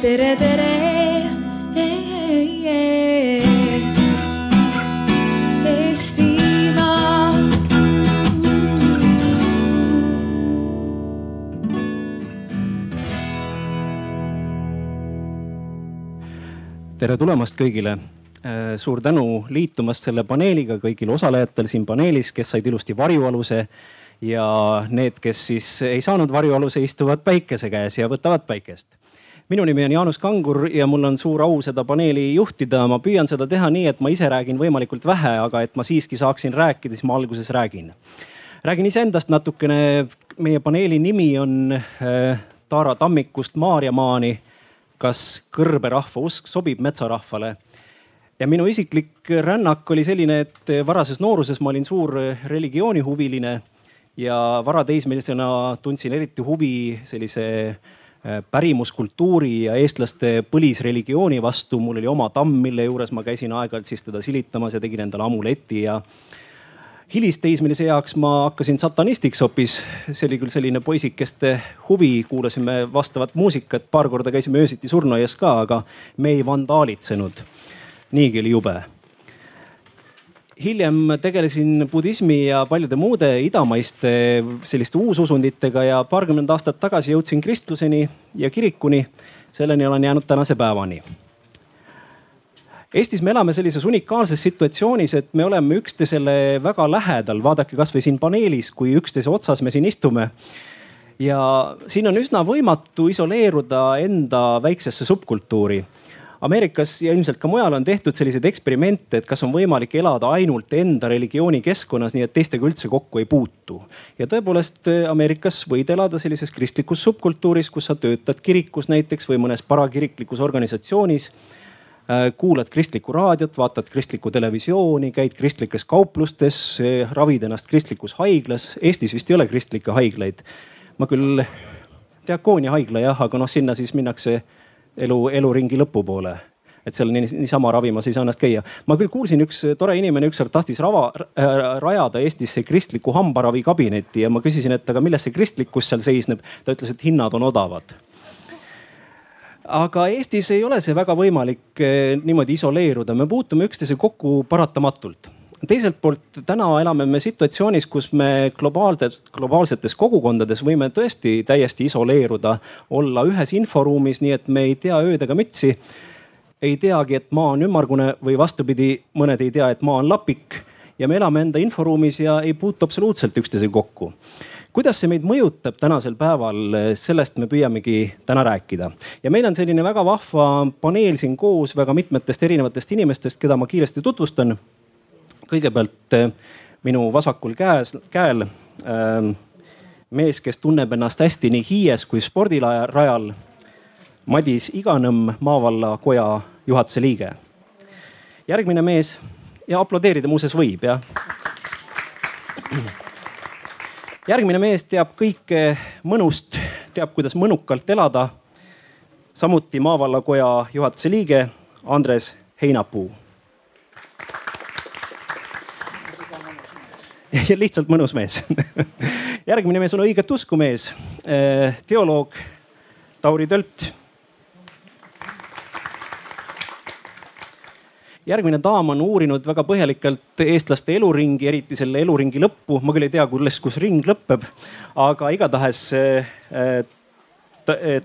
tere, tere. Tere tulemast kõigile. suur tänu liitumast selle paneeliga kõigil osalejatel siin paneelis, kes said ilusti varjualuse ja need, kes siis ei saanud varjualuse, istuvad päikese käes ja võtavad päikest. Minu nimi on Jaanus Kangur ja mul on suur au seda paneeli juhtida. ma püüan seda teha nii, et ma ise räägin võimalikult vähe, aga et ma siiski saaksin rääkida, siis ma alguses räägin. räägin iseendast natukene. meie paneeli nimi on äh, Taara tammikust Maarjamaani. kas kõrberahva usk sobib metsarahvale? ja minu isiklik rännak oli selline, et varases nooruses ma olin suur religioonihuviline ja varateismelisena tundsin eriti huvi sellise pärimuskultuuri ja eestlaste põlisreligiooni vastu. mul oli oma tamm, mille juures ma käisin aeg-ajalt siis teda silitamas ja tegin endale amuleti ja hilisteismelise eaks ma hakkasin satanistiks hoopis. see oli küll selline poisikeste huvi, kuulasime vastavat muusikat, paar korda käisime öösiti surnuaias ka, aga me ei vandaalitsenud. niigi oli jube hiljem tegelesin budismi ja paljude muude idamaiste selliste uususunditega ja paarkümmend aastat tagasi jõudsin kristluseni ja kirikuni. selleni olen jäänud tänase päevani. Eestis me elame sellises unikaalses situatsioonis, et me oleme üksteisele väga lähedal, vaadake kasvõi siin paneelis, kui üksteise otsas me siin istume. ja siin on üsna võimatu isoleeruda enda väiksesse subkultuuri Ameerikas ja ilmselt ka mujal on tehtud selliseid eksperimente, et kas on võimalik elada ainult enda religiooni keskkonnas, nii et teistega üldse kokku ei puutu. ja tõepoolest Ameerikas võid elada sellises kristlikus subkultuuris, kus sa töötad kirikus näiteks või mõnes parakiriklikus organisatsioonis äh, kuulad kristlikku raadiot, vaatad kristlikku televisiooni, käid kristlikes kauplustes, ravid ennast kristlikus haiglas. Eestis vist ei ole kristlikke haiglaid. ma küll, diakoonia haigla jah, aga noh, sinna siis minnakse elu, eluringi lõpupoole et seal niisama ravimas ei saa ennast käia. ma küll kuulsin, üks tore inimene ükskord tahtis rava äh,, rajada Eestisse kristliku hambaravikabinetti ja ma küsisin, et aga milles see kristlikkus seal seisneb. ta ütles, et hinnad on odavad. aga Eestis ei ole see väga võimalik äh, niimoodi isoleeruda, me puutume üksteise kokku paratamatult teiselt poolt täna elame me situatsioonis, kus me globaalses, globaalsetes kogukondades võime tõesti täiesti isoleeruda, olla ühes inforuumis, nii et me ei tea ööd ega mütsi. ei teagi, et maa on ümmargune või vastupidi, mõned ei tea, et maa on lapik ja me elame enda inforuumis ja ei puutu absoluutselt üksteisega kokku kuidas see meid mõjutab tänasel päeval, sellest me püüamegi täna rääkida. ja meil on selline väga vahva paneel siin koos väga mitmetest erinevatest inimestest, keda ma kiiresti tutvustan kõigepealt eh, minu vasakul käes, käel äh, mees, kes tunneb ennast hästi nii Hiies kui spordirajal. Madis Iganõmm, maavallakoja juhatuse liige. järgmine mees ja aplodeerida muuseas võib jah. järgmine mees teab kõike mõnust, teab, kuidas mõnukalt elada. samuti maavallakoja juhatuse liige Andres Heinapuu lihtsalt mõnus mees järgmine mees on õiget usku mees, äh, teoloog Tauri Tölt. järgmine daam on uurinud väga põhjalikult eestlaste eluringi, eriti selle eluringi lõppu. ma küll ei tea, kuidas, kus ring lõpeb, aga igatahes äh, äh,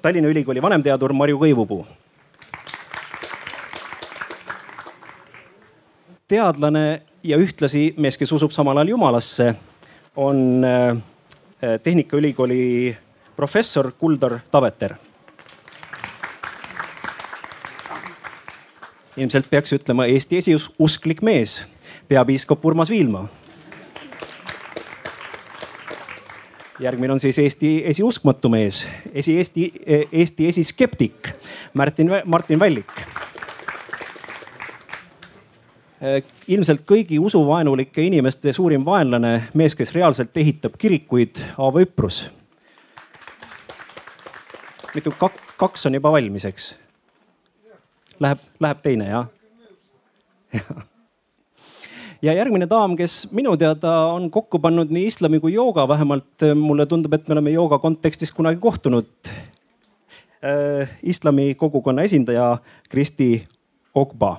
Tallinna Ülikooli vanemteadur Marju Kõivupuu. teadlane ja ühtlasi mees, kes usub samal ajal jumalasse, on äh, Tehnikaülikooli professor Kuldar Taveter. ilmselt peaks ütlema Eesti esiusklik mees, peapiiskop Urmas Viilma. järgmine on siis Eesti esiuskmatu mees, esi Eesti, Eesti esiskeptik Martin, Martin Vällik ilmselt kõigi usuvaenulike inimeste suurim vaenlane, mees, kes reaalselt ehitab kirikuid, Aavo Üprus. mitu, kaks on juba valmis, eks? Läheb, läheb teine jah? ja järgmine daam, kes minu teada on kokku pannud nii islami kui jooga, vähemalt äh, mulle tundub, et me oleme jooga kontekstis kunagi kohtunud. islami kogukonna esindaja Kristi Ogba.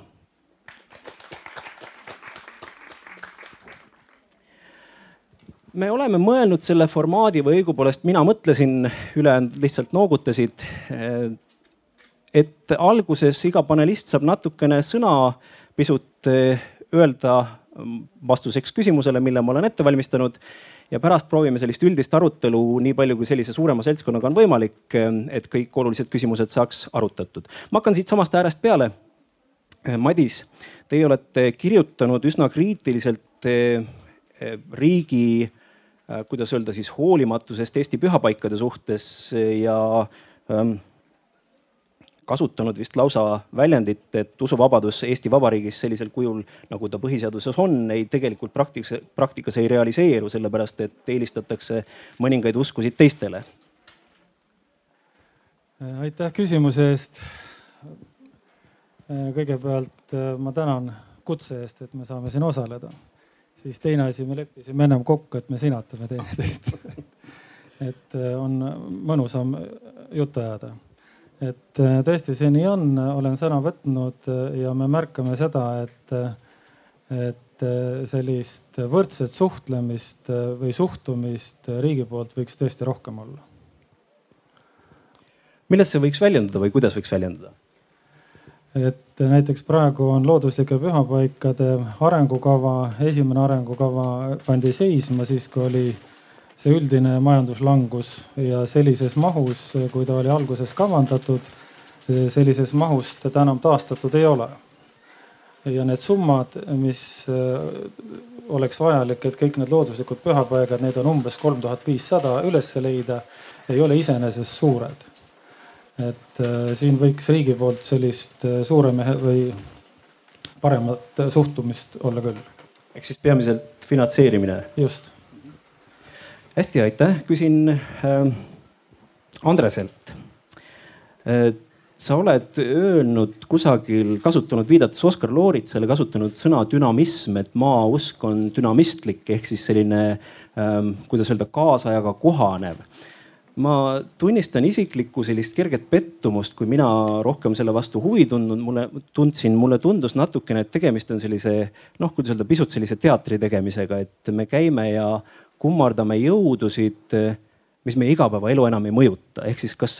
Me oleme mõelnud selle formaadi või õigupoolest mina mõtlesin, ülejäänud lihtsalt noogutasid. et alguses iga panelist saab natukene sõna, pisut öelda vastuseks küsimusele, mille ma olen ette valmistanud ja pärast proovime sellist üldist arutelu nii palju, kui sellise suurema seltskonnaga on võimalik, et kõik olulised küsimused saaks arutatud. ma hakkan siitsamast äärest peale. Madis, teie olete kirjutanud üsna kriitiliselt eh, riigi, eh, kuidas öelda siis hoolimatusest Eesti pühapaikade suhtes ja ähm, kasutanud vist lausa väljendit, et usuvabadus Eesti Vabariigis sellisel kujul, nagu ta põhiseaduses on, ei tegelikult praktikas, praktikas ei realiseeru, sellepärast et eelistatakse mõningaid uskusid teistele. aitäh küsimuse eest. kõigepealt ma tänan kutse eest, et me saame siin osaleda. Siis teine asi, me leppisime ennem kokku, et me sinatame teineteist et on mõnusam juttu ajada et äh, tõesti see nii on, olen sõna võtnud äh, ja me märkame seda, et, äh, et sellist võrdset suhtlemist või suhtumist riigi poolt võiks tõesti rohkem olla. milles see võiks väljenduda või kuidas võiks väljenduda? Et näiteks praegu on looduslike pühapaikade arengukava, esimene arengukava pandi seisma siis, kui oli see üldine majanduslangus ja sellises mahus, kui ta oli alguses kavandatud, sellises mahus teda enam taastatud ei ole. ja need summad, mis äh, oleks vajalik, et kõik need looduslikud pühapaigad, neid on umbes kolm tuhat viissada üles leida, ei ole iseenesest suured. Et äh, siin võiks riigi poolt sellist äh, suuremehe või paremat suhtumist olla küll. ehk siis peamiselt finantseerimine. just hästi, aitäh, küsin äh, Andreselt äh,. sa oled öelnud kusagil, kasutanud, viidates Oskar Looritsale, kasutanud sõna dünamism, et maausk on dünamistlik ehk siis selline äh,, kuidas öelda, kaasajaga kohanev ma tunnistan isiklikku sellist kerget pettumust, kui mina rohkem selle vastu huvi tundnud, mulle tundsin, mulle tundus natukene, et tegemist on sellise noh, kuidas öelda, pisut sellise teatri tegemisega, et me käime ja kummardame jõudusid, mis meie igapäevaelu enam ei mõjuta. ehk siis kas,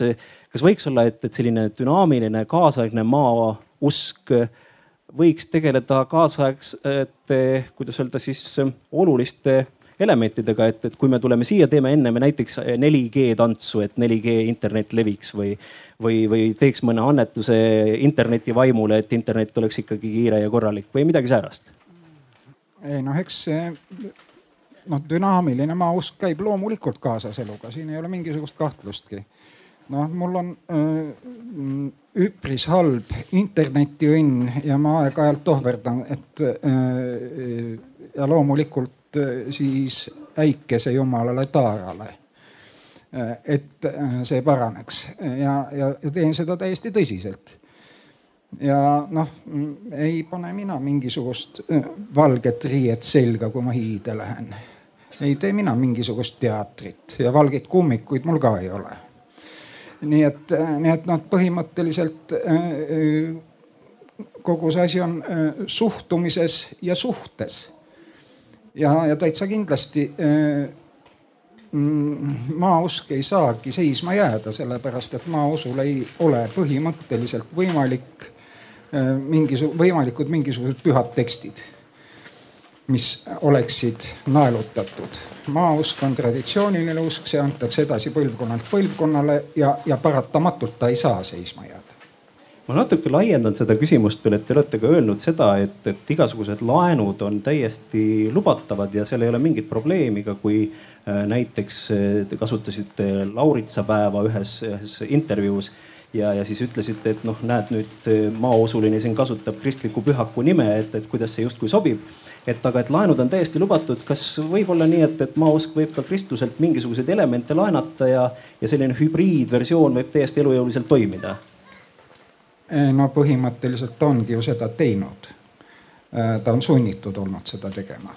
kas võiks olla, et, et selline dünaamiline kaasaegne maausk võiks tegeleda kaasaegsete, kuidas öelda siis oluliste elementidega, et, et kui me tuleme siia, teeme enne me näiteks 4G tantsu, et 4G internet leviks või, või, või teeks mõne annetuse interneti vaimule, et internet oleks ikkagi kiire ja korralik või midagi säärast? ei noh, eks noh, dünaamiline maausk käib loomulikult kaasas eluga, siin ei ole mingisugust kahtlustki. noh, mul on öö, üpris halb internetiõnn ja ma aeg-ajalt ohverdan, et öö, ja loomulikult öö, siis äikesejumalale Taarale. et see paraneks ja, ja, ja teen seda täiesti tõsiselt ja noh, ei pane mina mingisugust valget riiet selga, kui ma hiide lähen ei tee mina mingisugust teatrit ja valgeid kummikuid mul ka ei ole. nii et, nii et noh, põhimõtteliselt äh, kogu see asi on äh, suhtumises ja suhtes. Ja, ja täitsa kindlasti äh, mm, maausk ei saagi seisma jääda, sellepärast et maausul ei ole põhimõtteliselt võimalik mingisu-, võimalikud mingisugused pühad tekstid mis oleksid naelutatud. maausk on traditsiooniline usk, see antakse edasi põlvkonnalt põlvkonnale ja, ja paratamatult ta ei saa seisma jääda ma natuke laiendan seda küsimust veel, et te olete ka öelnud seda, et, et igasugused laenud on täiesti lubatavad ja seal ei ole mingit probleemi ka, kui äh, näiteks äh, te kasutasite lauritsapäeva ühes, ühes intervjuus ja, ja siis ütlesite, et noh, näed nüüd äh, maausuline siin kasutab kristliku pühaku nime, et, et kuidas see justkui sobib et aga, et laenud on täiesti lubatud, kas võib olla nii, et, et maausk võib ka kristluselt mingisuguseid elemente laenata ja, ja selline hübriidversioon võib täiesti elujõuliselt toimida? No põhimõtteliselt ongi ju seda teinud. Äh, ta on sunnitud olnud seda tegema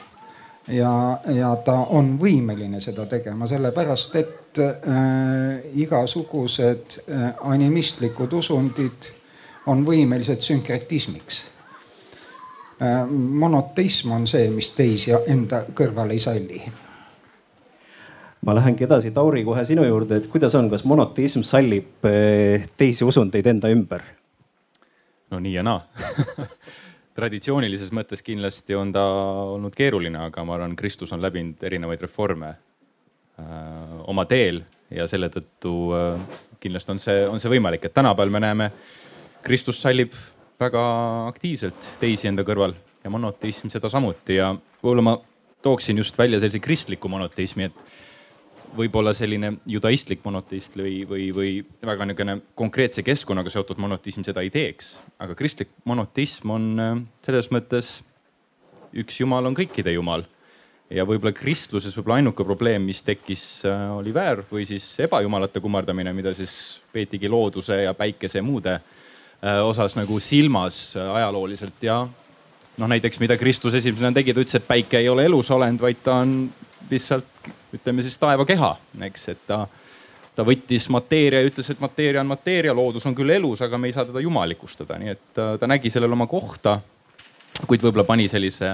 ja, ja ta on võimeline seda tegema, sellepärast et äh, igasugused äh, animistlikud usundid on võimelised sünkretismiks äh,. monoteism on see, mis teisi enda kõrval ei salli ma lähengi edasi, Tauri, kohe sinu juurde, et kuidas on, kas monoteism sallib teisi usundeid enda ümber? No nii ja naa. Traditsioonilises mõttes kindlasti on ta olnud keeruline, aga ma arvan, Kristus on läbinud erinevaid reforme äh, oma teel ja selle tõttu äh, kindlasti on see, on see võimalik, et tänapäeval me näeme, Kristus sallib väga aktiivselt teisi enda kõrval ja monoteism seda samuti. Ja võib-olla ma tooksin just välja sellise kristliku monoteismi, et võib-olla selline judaistlik monoteist või, või, või väga niisugune konkreetse keskkonnaga seotud monoteism seda ei teeks. aga kristlik monoteism on äh, selles mõttes üks jumal on kõikide jumal. ja võib-olla kristluses võib-olla ainuke probleem, mis tekkis, äh, oli väär või siis ebajumalate kummardamine, mida siis peetigi looduse ja päikese ja muude äh, osas nagu silmas ajalooliselt ja noh, näiteks mida Kristus esimesena tegi, ta ütles, et päike ei ole elusolend, vaid ta on lihtsalt ütleme siis taevakeha, eks, et ta, ta võttis mateeria ja ütles, et mateeria on mateeria, loodus on küll elus, aga me ei saa teda jumalikustada, nii et ta, ta nägi sellel oma kohta. kuid võib-olla pani sellise,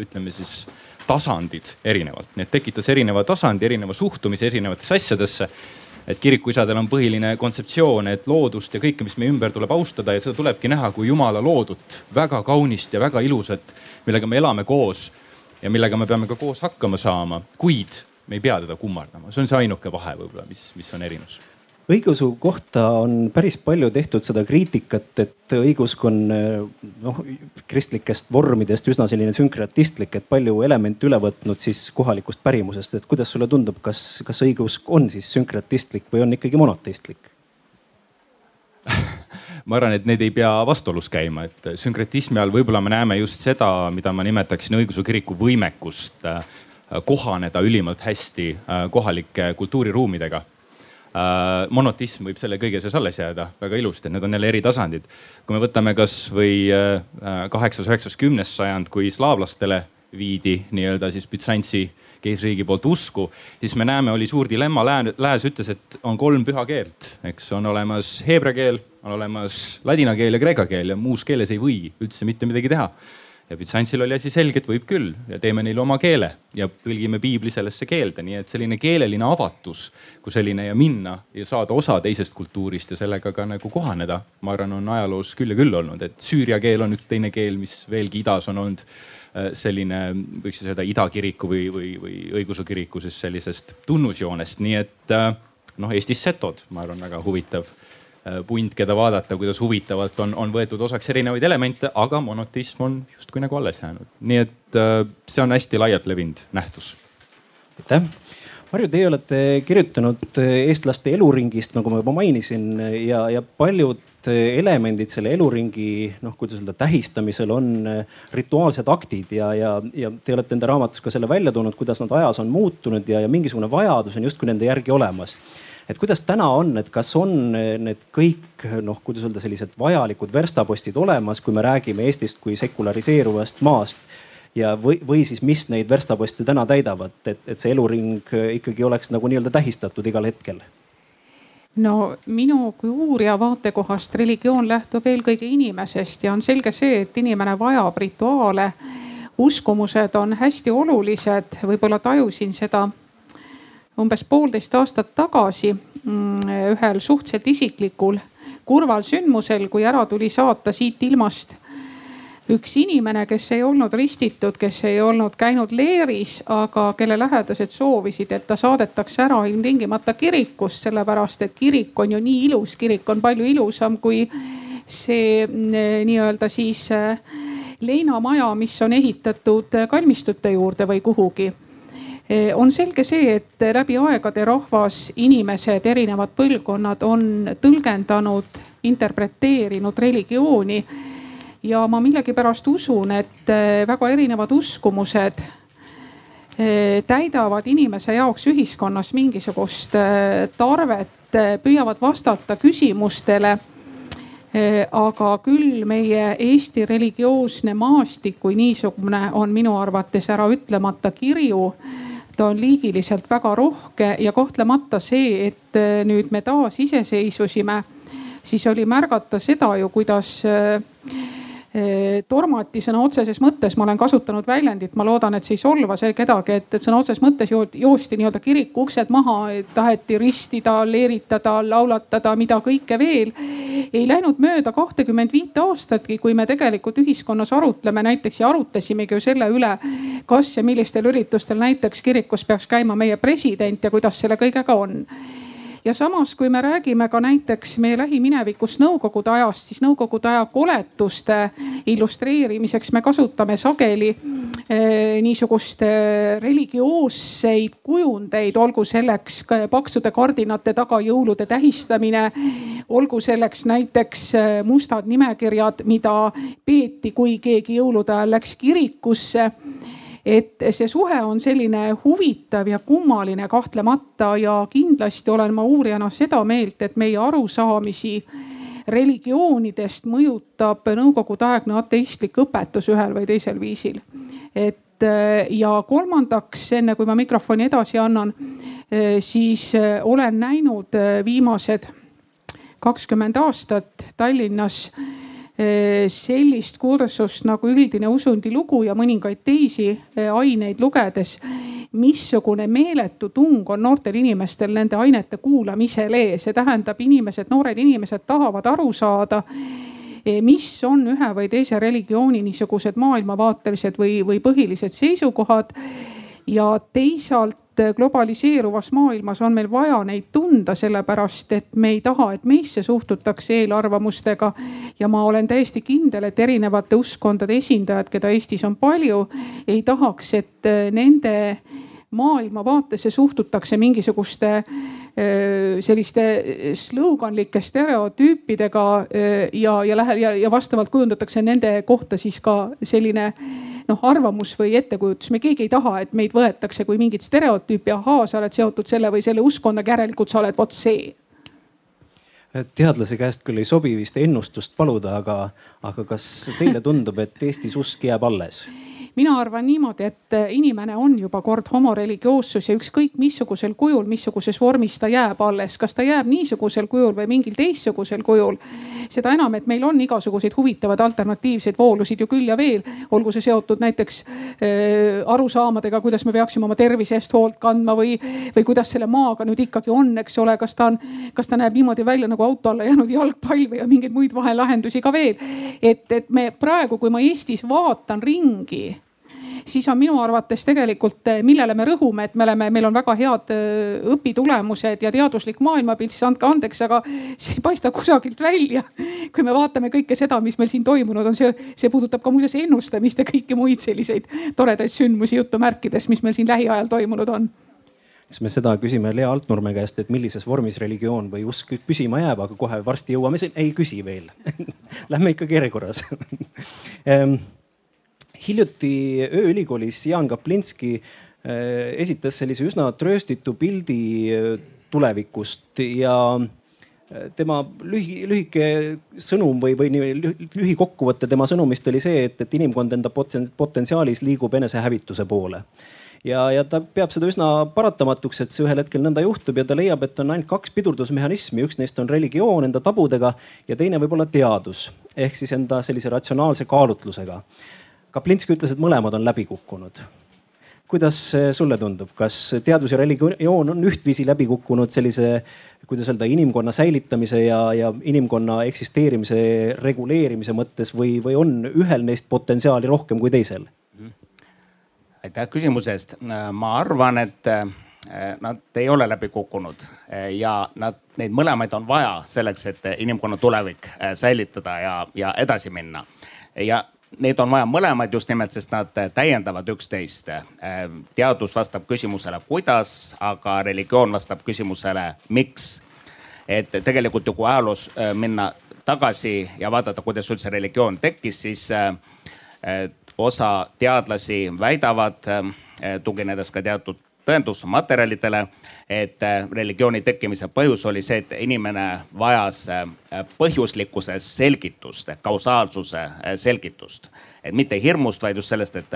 ütleme siis tasandid erinevalt, nii et tekitas erineva tasandi, erineva suhtumise erinevatesse asjadesse. Et kirikuisadel on põhiline kontseptsioon, et loodust ja kõike, mis meie ümber tuleb austada ja seda tulebki näha kui jumala loodut, väga kaunist ja väga ilusat, millega me elame koos ja millega me peame ka koos hakkama saama, kuid me ei pea teda kummardama, see on see ainuke vahe võib-olla, mis, mis on erinevus õigeusu kohta on päris palju tehtud seda kriitikat, et õigeusk on noh kristlikest vormidest üsna selline sünkratistlik, et palju elemente üle võtnud siis kohalikust pärimusest, et kuidas sulle tundub, kas, kas õigeusk on siis sünkratistlik või on ikkagi monoteistlik? Ma arvan, et need ei pea vastuolus käima, et sünkretismi all võib-olla me näeme just seda, mida ma nimetaksin õigeusu kiriku võimekust kohaneda ülimalt hästi äh, kohalike kultuuriruumidega äh, monotism võib selle kõige sees alles jääda väga ilusti, need on jälle eri tasandid. kui me võtame kasvõi kaheksas, üheksas, kümnes sajand, kui slaavlastele viidi nii-öelda siis Bütsantsi keisriigi poolt usku, siis me näeme, oli suur dilemma. Lääs ütles, et on kolm püha keelt, eks on olemas heebrea keel, on olemas ladina keel ja kreeka keel ja muus keeles ei või üldse mitte midagi teha. Ja Bütsantsil oli asi selge, et võib küll ja teeme neile oma keele ja tõlgime piibli sellesse keelde, nii et selline keeleline avatus kui selline ja minna ja saada osa teisest kultuurist ja sellega ka nagu kohaneda, ma arvan, on ajaloos küll ja küll olnud, et süüria keel on üks teine keel, mis veelgi idas on olnud Äh, selline, võiks siis öelda idakiriku või, või, või õigeusu kiriku siis sellisest tunnusjoonest, nii et äh, noh, Eestis setod, ma arvan, väga huvitav punt, keda vaadata, kuidas huvitavalt on, on võetud osaks erinevaid elemente, aga monoteism on justkui nagu alles jäänud. nii et see on hästi laialt levinud nähtus. aitäh. Marju, teie olete kirjutanud eestlaste eluringist, nagu ma juba mainisin ja, ja paljud elemendid selle eluringi noh, kuidas öelda tähistamisel on rituaalsed aktid ja, ja, ja te olete enda raamatus ka selle välja toonud, kuidas nad ajas on muutunud ja, ja mingisugune vajadus on justkui nende järgi olemas et kuidas täna on, et kas on eh, need kõik noh, kuidas öelda, sellised vajalikud verstapostid olemas, kui me räägime Eestist kui sekulariseeruvast maast? Ja, või, või siis mis neid verstaposte täna täidavad, et, et see eluring ikkagi oleks nagu nii-öelda tähistatud igal hetkel. No minu kui uurija vaatekohast religioon lähtub eelkõige inimesest ja on selge see, et inimene vajab rituaale. uskumused on hästi olulised, võib-olla tajusin seda umbes poolteist aastat tagasi mm, ühel suhteliselt isiklikul kurval sündmusel, kui ära tuli saata siit ilmast üks inimene, kes ei olnud ristitud, kes ei olnud käinud leeris, aga kelle lähedased soovisid, et ta saadetakse ära ilmtingimata kirikust, sellepärast et kirik on ju nii ilus, kirik on palju ilusam kui see mm, nii-öelda siis äh, leinamaja, mis on ehitatud kalmistute juurde või kuhugi. äh, on selge see, et läbi aegade rahvas, inimesed, erinevad põlvkonnad on tõlgendanud, interpreteerinud religiooni ja ma millegipärast usun, et eh, väga erinevad uskumused eh, täidavad inimese jaoks ühiskonnas mingisugust eh, tarvet, püüavad vastata küsimustele. aga küll meie Eesti religioosne maastik kui niisugune on minu arvates äraütlemata kirju. Ta on liigiliselt väga rohke ja kahtlemata see, et nüüd me taasiseseisvusime, siis oli märgata seda ju, kuidas tormati sõna otseses mõttes, ma olen kasutanud väljendit, ma loodan, et see ei solva see kedagi, et, et sõna otseses mõttes joosti nii-öelda kiriku uksed maha, taheti ristida, leeritada, laulatada, mida kõike veel. ei läinud mööda kahtekümmend viite aastatki, kui me tegelikult ühiskonnas arutleme näiteks ja arutasimegi ju selle üle, kas ja millistel üritustel näiteks kirikus peaks käima meie president ja kuidas selle kõigega on ja samas, kui me räägime ka näiteks meie lähiminevikust nõukogude ajast, siis nõukogude aja koletuste illustreerimiseks me kasutame sageli eh, niisugust eh, religioosseid kujundeid, olgu selleks paksude kardinate taga jõulude tähistamine, olgu selleks näiteks eh, mustad nimekirjad, mida peeti, kui keegi jõulude ajal läks kirikusse et see suhe on selline huvitav ja kummaline kahtlemata ja kindlasti olen ma uurijana seda meelt, et meie arusaamisi religioonidest mõjutab nõukogudeaegne ateistlik õpetus ühel või teisel viisil. et ja kolmandaks, enne kui ma mikrofoni edasi annan, siis olen näinud viimased kakskümmend aastat Tallinnas Eh, sellist kursust nagu üldine usundilugu ja mõningaid teisi eh, aineid lugedes, missugune meeletu tung on noortel inimestel nende ainete kuulamisele. see tähendab, inimesed, noored inimesed tahavad aru saada eh, mis on ühe või teise religiooni niisugused maailmavaatelised või, või põhilised seisukohad. ja teisalt globaliseeruvas maailmas on meil vaja neid tunda, sellepärast et me ei taha, et meisse suhtutakse eelarvamustega. ja ma olen täiesti kindel, et erinevate uskkondade esindajad, keda Eestis on palju, ei tahaks, et nende maailmavaatesse suhtutakse mingisuguste selliste sloganlike stereotüüpidega ja, ja lähe- ja, ja vastavalt kujundatakse nende kohta siis ka selline noh arvamus või ettekujutus, me keegi ei taha, et meid võetakse kui mingit stereotüüpi, ahaa, sa oled seotud selle või selle uskkonnaga, järelikult sa oled vot see teadlase käest küll ei sobi vist ennustust paluda, aga, aga kas teile tundub, et Eestis usk jääb alles? Mina arvan niimoodi, et eh, inimene on juba kord homoreligioossus ja ükskõik missugusel kujul, missuguses vormis ta jääb alles, kas ta jääb niisugusel kujul või mingil teistsugusel kujul. seda enam, et meil on igasuguseid huvitavaid alternatiivseid voolusid ju küll ja veel, olgu see seotud näiteks äh, arusaamadega, kuidas me peaksime oma tervise eest hoolt kandma või, või kuidas selle maaga nüüd ikkagi on, eks ole, kas ta on, kas ta näeb niimoodi välja nagu auto alla jäänud jalgpall või on mingeid muid vahelahendusi ka veel. et, et me praegu, kui ma Eestis vaatan ringi siis on minu arvates tegelikult, eh, millele me rõhume, et me oleme, meil on väga head eh, õpitulemused ja teaduslik maailmapilt, siis andke andeks, aga see ei paista kusagilt välja. kui me vaatame kõike seda, mis meil siin toimunud on, see, see puudutab ka muuseas ennustamist ja kõiki muid selliseid toredaid sündmusi jutumärkides, mis meil siin lähiajal toimunud on. Siis me seda küsime Lea Altnurme käest, et millises vormis religioon või usk püsima jääb, aga kohe varsti jõuame siin, ei küsi veel. Lähme ikkagi järjekorras hiljuti ööülikoolis Jaan Kaplinski äh, esitas sellise üsna trööstitu pildi äh, tulevikust ja äh, tema lühi, lühike sõnum või, või lühikokkuvõte tema sõnumist oli see, et, et inimkond enda potentsiaalis liigub enesehävituse poole. ja, ja ta peab seda üsna paratamatuks, et see ühel hetkel nõnda juhtub ja ta leiab, et on ainult kaks pidurdusmehhanismi, üks neist on religioon enda tabudega ja teine võib olla teadus ehk siis enda sellise ratsionaalse kaalutlusega Kaplinski ütles, et mõlemad on läbi kukkunud. kuidas sulle tundub, kas teadus ja religioon on ühtviisi läbi kukkunud sellise, kuidas öelda, inimkonna säilitamise ja, ja inimkonna eksisteerimise reguleerimise mõttes või, või on ühel neist potentsiaali rohkem kui teisel? aitäh küsimuse eest. ma arvan, et eh, nad ei ole läbi kukkunud ja nad, neid mõlemaid on vaja selleks, et inimkonna tulevik eh, säilitada ja, ja edasi minna. ja neid on vaja mõlemaid just nimelt, sest nad täiendavad üksteist. teadus vastab küsimusele, kuidas, aga religioon vastab küsimusele, miks. et tegelikult ju kui ajaloos äh, minna tagasi ja vaadata, kuidas üldse religioon tekkis, siis äh, osa teadlasi väidavad, äh, tuginedes ka teatud tõendusmaterjalidele, et äh, religiooni tekkimise põhjus oli see, et inimene vajas äh, põhjuslikkuse selgitust kausaalsuse äh, selgitust. et mitte hirmust, vaid just sellest, et,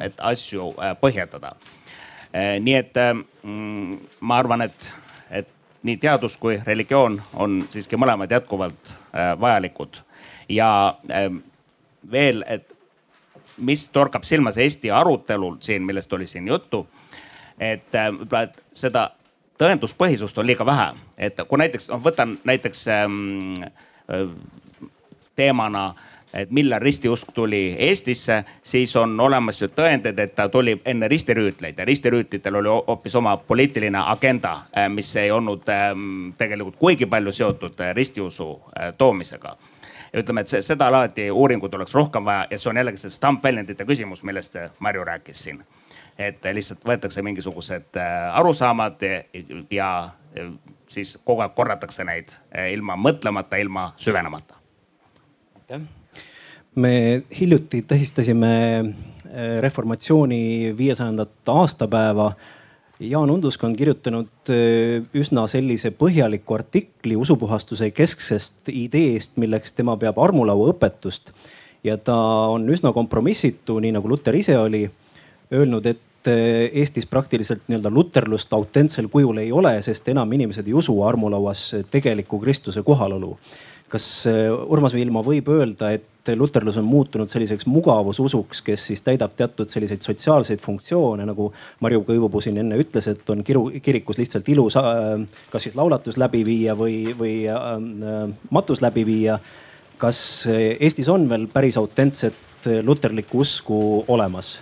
et asju põhjendada nii et mm, ma arvan, et, et nii teadus kui religioon on siiski mõlemad jätkuvalt vajalikud ja veel, et mis torkab silmas Eesti arutelul siin, millest oli siin juttu. Et võib-olla, et seda tõenduspõhisust on liiga vähe, et kui näiteks, noh võtan näiteks ähm, teemana et millal ristiusk tuli Eestisse, siis on olemas ju tõendeid, et ta tuli enne ristirüütleid ja ristirüütlitel oli hoopis oma poliitiline agenda, äh, mis ei olnud ähm, tegelikult kuigi palju seotud äh, ristiusu toomisega ütleme, et seda laadi uuringut oleks rohkem vaja ja see on jällegi see stampväljendite küsimus, millest Marju rääkis siin. Et lihtsalt võetakse mingisugused äh, arusaamad ja, siis kogu aeg korratakse neid äh, ilma mõtlemata, ilma süvenemata. aitäh. me hiljuti tähistasime äh, reformatsiooni viiesajandat aastapäeva Jaan Undusk on kirjutanud üsna sellise põhjaliku artikli usupuhastuse kesksest ideest, milleks tema peab armulaua õpetust. ja ta on üsna kompromissitu, nii nagu Luter ise oli öelnud, et äh, Eestis praktiliselt nii-öelda luterlust autentsel kujul ei ole, sest enam inimesed ei usu armulauas tegeliku Kristuse kohalolu kas äh, Urmas Viilma võib öelda, et luterlus on muutunud selliseks mugavususuks, kes siis täidab teatud selliseid sotsiaalseid funktsioone, nagu Marju Kõivupuu siin enne ütles, et on kiru, kirikus lihtsalt ilus äh, kas siis laulatus läbi viia või, või matus läbi viia. kas Eestis on veel päris autentset luterlikku usku olemas?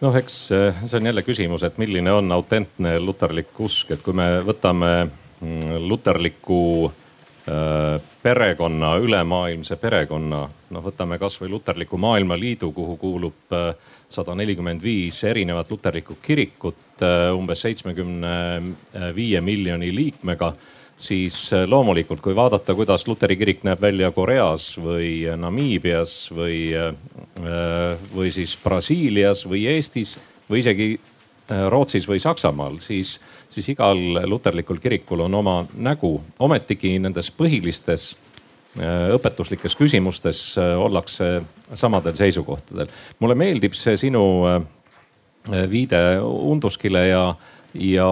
Noh, eks see on jälle küsimus, et milline on autentne luterlik usk, et kui me võtame mm, luterliku Äh, perekonna, ülemaailmse perekonna, noh, võtame kasvõi Luterliku Maailmaliidu, kuhu kuulub äh, sada nelikümmend viis erinevat luterlikku kirikut umbes seitsmekümne viie miljoni liikmega siis loomulikult, kui vaadata, kuidas luteri kirik näeb välja Koreas või Namiibias või, või siis Brasiilias või Eestis või isegi Rootsis või Saksamaal, siis siis igal luterlikul kirikul on oma nägu. ometigi nendes põhilistes äh, õpetuslikes küsimustes äh, ollakse samadel seisukohtadel. mulle meeldib see sinu äh, viide Unduskile ja, ja,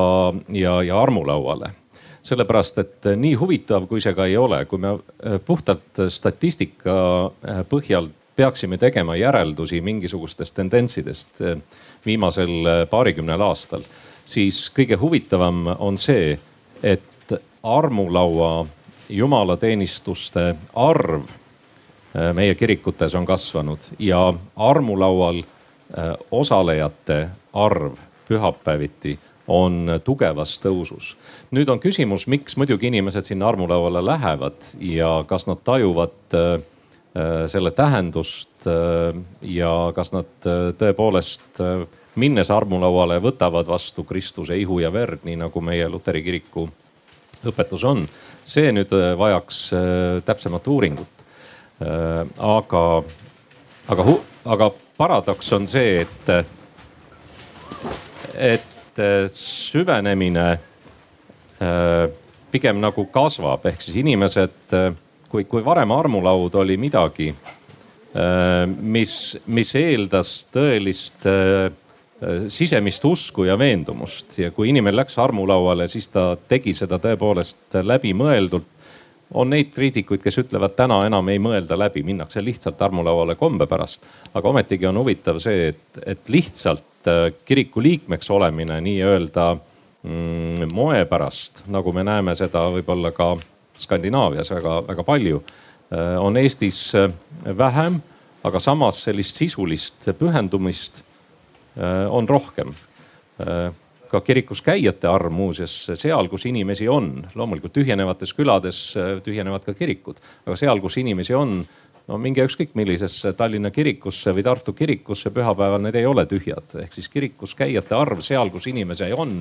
ja, ja armulauale sellepärast, et nii huvitav, kui see ka ei ole, kui me puhtalt statistika põhjal peaksime tegema järeldusi mingisugustest tendentsidest viimasel paarikümnel aastal siis kõige huvitavam on see, et armulaua jumalateenistuste arv äh, meie kirikutes on kasvanud ja armulaual osalejate arv pühapäeviti on tugevas tõusus. nüüd on küsimus, miks muidugi inimesed sinna armulauale lähevad ja kas nad tajuvad selle tähendust ja kas nad tõepoolest minnes armulauale, võtavad vastu Kristuse ihu ja verd, nii nagu meie luteri kiriku õpetus on. see nüüd äh, vajaks äh, täpsemat uuringut. Äh, aga, aga, aga paradoks on see, et, et süvenemine pigem nagu kasvab, ehk siis inimesed, kui, kui varem armulaud oli midagi, mis, mis eeldas tõelist Äh, sisemist usku ja veendumust ja kui inimene läks armulauale, siis ta tegi seda tõepoolest läbimõeldult. on neid kriitikuid, kes ütlevad, täna enam ei mõelda läbi, minnakse lihtsalt armulauale kombe pärast. aga ometigi on huvitav see, et, et lihtsalt äh, kiriku liikmeks olemine nii-öelda mm, moe pärast, nagu me näeme seda võib-olla ka Skandinaavias väga-väga palju, äh, on Eestis vähem, aga samas sellist sisulist pühendumist Äh, on rohkem. Äh, ka kirikus käijate arv muuseas seal, kus inimesi on, loomulikult tühjenevates külades äh, tühjenevad ka kirikud, aga seal, kus inimesi on, no minge ükskõik millisesse Tallinna kirikusse või Tartu kirikusse, pühapäeval need ei ole tühjad. ehk siis kirikus käijate arv seal, kus inimesi on,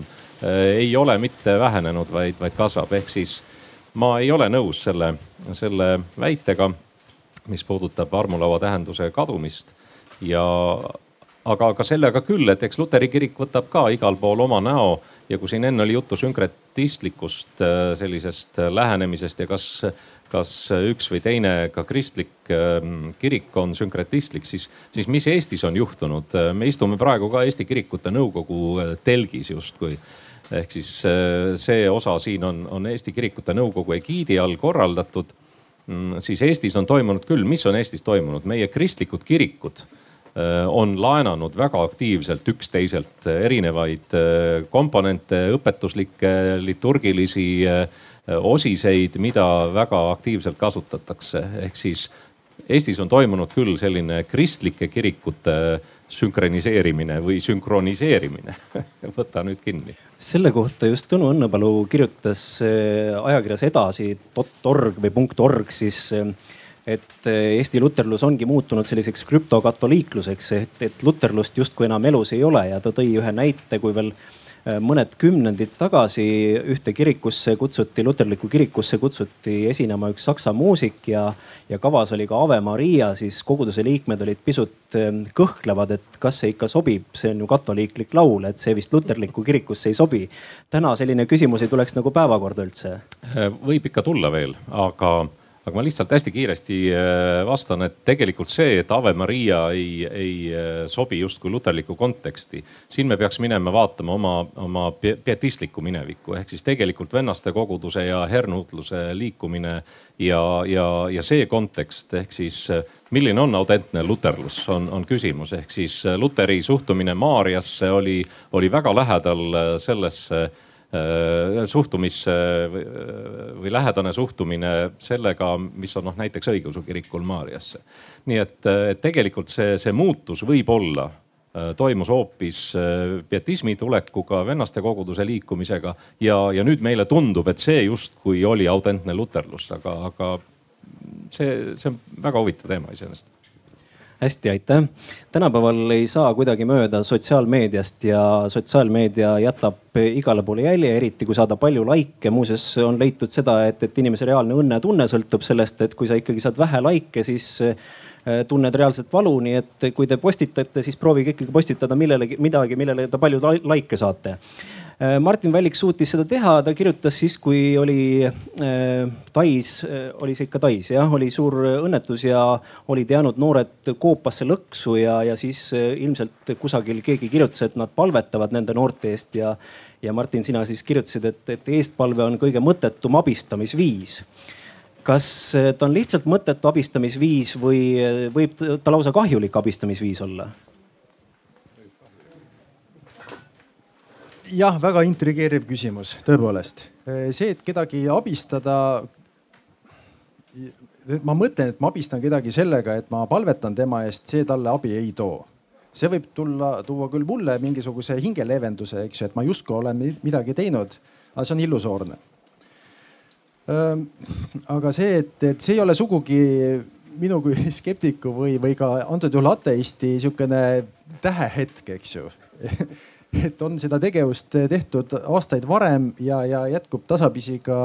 ei ole mitte vähenenud, vaid, vaid kasvab. ehk siis ma ei ole nõus selle, selle väitega, mis puudutab armulaua tähenduse kadumist ja aga, aga sellega küll, et eks luteri kirik võtab ka igal pool oma näo ja kui siin enne oli juttu sünkret, sünkretistlikust sellisest lähenemisest ja kas kas üks või teine ka kristlik ähm, kirik on sünkretistlik, siis, siis mis Eestis on juhtunud? me istume praegu ka Eesti Kirikute Nõukogu äh, telgis justkui ehk siis äh, see osa siin on, on Eesti Kirikute Nõukogu egiidi all korraldatud. Mm, siis Eestis on toimunud küll, mis on Eestis toimunud, meie kristlikud kirikud äh, on laenanud väga aktiivselt üksteiselt erinevaid komponente, õpetuslikke, liturgilisi Äh, osiseid, mida väga aktiivselt kasutatakse. ehk siis Eestis on toimunud küll selline kristlike kirikute sünkroniseerimine või sünkroniseerimine võta nüüd kinni. selle kohta just Tõnu Õnnepalu kirjutas äh, ajakirjas edasi.org või .org siis äh, et Eesti luterlus ongi muutunud selliseks krüptokatoliikluseks, et, et luterlust justkui enam elus ei ole ja ta tõi ühe näite, kui veel Äh, mõned kümnendid tagasi ühte kirikusse kutsuti, luterlikku kirikusse kutsuti esinema üks saksa muusik ja, ja kavas oli ka Ave Maria, siis koguduse liikmed olid pisut ähm, kõhklevad, et kas see ikka sobib, see on ju katoliiklik laul, et see vist luterlikku kirikusse ei sobi. täna selline küsimus ei tuleks nagu päevakorda üldse. Äh, võib ikka tulla veel, aga aga ma lihtsalt hästi kiiresti äh, vastan, et tegelikult see, et Ave Maria ei, ei äh, sobi justkui luterlikku konteksti, siin me peaks minema vaatama oma, oma pietistlikku minevikku ehk siis tegelikult vennaste koguduse ja hernuutluse liikumine ja, ja, ja see kontekst ehk siis milline on autentne luterlus, on, on küsimus, ehk siis Luteri suhtumine Maarjasse oli, oli väga lähedal sellesse Äh, suhtumisse või, või lähedane suhtumine sellega, mis on noh näiteks õigeusu kirikul Maarjasse. nii et, et tegelikult see, see muutus võib-olla äh, toimus hoopis äh, pietismi tulekuga, vennaste koguduse liikumisega ja, ja nüüd meile tundub, et see justkui oli autentne luterlus, aga, aga see, see on väga huvitav teema iseenesest hästi, aitäh. tänapäeval ei saa kuidagi mööda sotsiaalmeediast ja sotsiaalmeedia jätab igale poole jälje, eriti kui saada palju likee. muuseas on leitud seda, et, et inimese reaalne õnnetunne sõltub sellest, et kui sa ikkagi saad vähe likee, siis äh, tunned reaalset valu, nii et kui te postitate, siis proovige ikkagi postitada millelegi midagi, millele te palju likee saate Martin Vällik suutis seda teha, ta kirjutas siis, kui oli äh, Tais, äh, oli see ikka Tais jah, oli suur õnnetus ja olid jäänud noored koopasse lõksu ja, ja siis ilmselt kusagil keegi kirjutas, et nad palvetavad nende noorte eest ja, ja Martin, sina siis kirjutasid, et, et eestpalve on kõige mõttetum abistamisviis kas ta on lihtsalt mõttetu abistamisviis või võib ta lausa kahjulik abistamisviis olla? Jah, väga intrigeeriv küsimus, tõepoolest. see, et kedagi abistada. ma mõtlen, et ma abistan kedagi sellega, et ma palvetan tema eest, see talle abi ei too. see võib tulla, tuua küll mulle mingisuguse hingeleevenduse, eks ju, et ma justkui olen midagi teinud, aga see on illusoorne. aga see, et, et see ei ole sugugi minu kui skeptiku või, või ka antud juhul ateisti sihukene tähehetk, eks ju et on seda tegevust tehtud aastaid varem ja, ja jätkub tasapisi ka,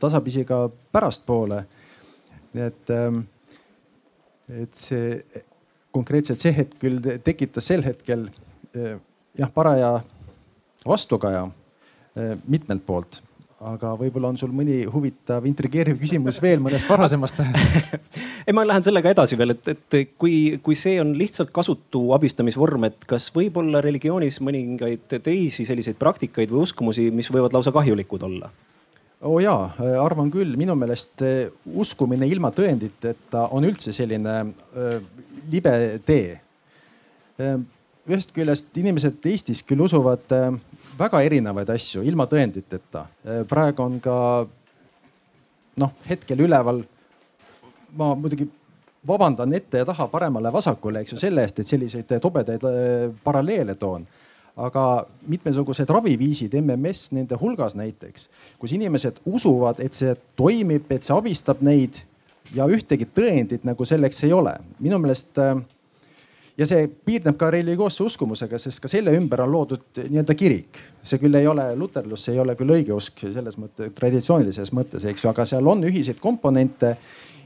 tasapisi ka pärastpoole. nii et, ähm, et see konkreetselt see hetk küll tekitas sel hetkel äh, jah, paraja vastukaja äh, mitmelt poolt aga võib-olla on sul mõni huvitav, intrigeeriv küsimus veel mõnest varasemast? Ei, ma lähen sellega edasi veel, et, et kui, kui see on lihtsalt kasutu abistamisvorm, et kas võib olla religioonis mõningaid teisi selliseid praktikaid või uskumusi, mis võivad lausa kahjulikud olla? oo oh jaa, arvan küll, minu meelest eh, uskumine ilma tõenditeta on üldse selline äh, libe tee. Äh, ühest küljest inimesed Eestis küll usuvad väga erinevaid asju ilma tõenditeta. Äh, praegu on ka noh, hetkel üleval. ma muidugi vabandan ette ja taha, paremale-vasakule, eks ju, selle eest, et selliseid tobedaid äh, paralleele toon aga mitmesugused raviviisid, MMS nende hulgas näiteks, kus inimesed usuvad, et see toimib, et see abistab neid ja ühtegi tõendit nagu selleks ei ole. minu meelest äh, ja see piirneb ka religioosse uskumusega, sest ka selle ümber on loodud nii-öelda kirik. see küll ei ole luterlus, see ei ole küll õigeusk selles mõttes, traditsioonilises mõttes, eks ju, aga seal on ühiseid komponente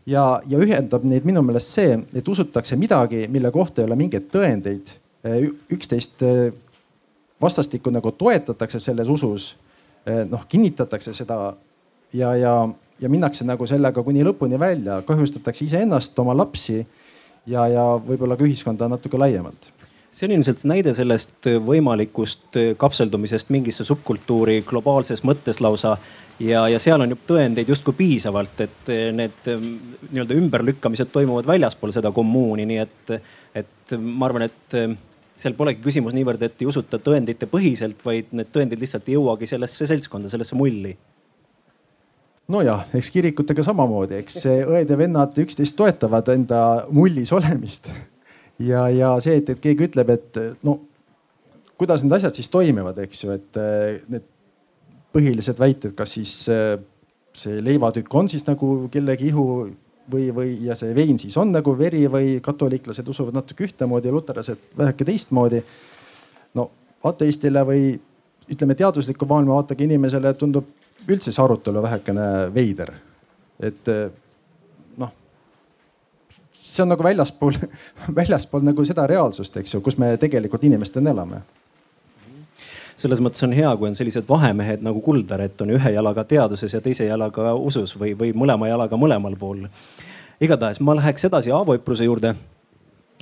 ja, ja ühendab neid minu meelest see, et usutakse midagi, mille kohta ei ole mingeid tõendeid. üksteist vastastikku nagu toetatakse selles usus noh, kinnitatakse seda ja, ja, ja minnakse nagu sellega kuni lõpuni välja, kahjustatakse iseennast, oma lapsi ja, ja võib-olla ka ühiskonda natuke laiemalt. See on ilmselt näide sellest võimalikust kapseldumisest mingisse subkultuuri globaalses mõttes lausa. ja, ja seal on ju tõendeid justkui piisavalt, et need nii-öelda ümberlükkamised toimuvad väljaspool seda kommuuni, nii et, et ma arvan, et seal polegi küsimus niivõrd, et ei usuta tõendite põhiselt, vaid need tõendid lihtsalt ei jõuagi sellesse seltskonda, sellesse mulli nojah, eks kirikutega samamoodi, eks õed ja vennad üksteist toetavad enda mullis olemist. ja, ja see, et, et keegi ütleb, et no kuidas need asjad siis toimivad, eks ju, et eh, need põhilised väited, kas siis eh, see leivatükk on siis nagu kellegi ihu või, või ja see vein siis on nagu veri või katoliiklased usuvad natuke ühtemoodi ja luterlased väheke teistmoodi. no ateistile või ütleme, teadusliku maailmavaatega inimesele tundub üldse see arutelu vähekene veider. et eh, noh, see on nagu väljaspool, väljaspool nagu seda reaalsust, eks ju, kus me tegelikult inimestena elame selles mõttes on hea, kui on sellised vahemehed nagu Kuldar, et on ühe jalaga teaduses ja teise jalaga usus või, või mõlema jalaga mõlemal pool. igatahes ma läheks edasi Aavo Üpruse juurde.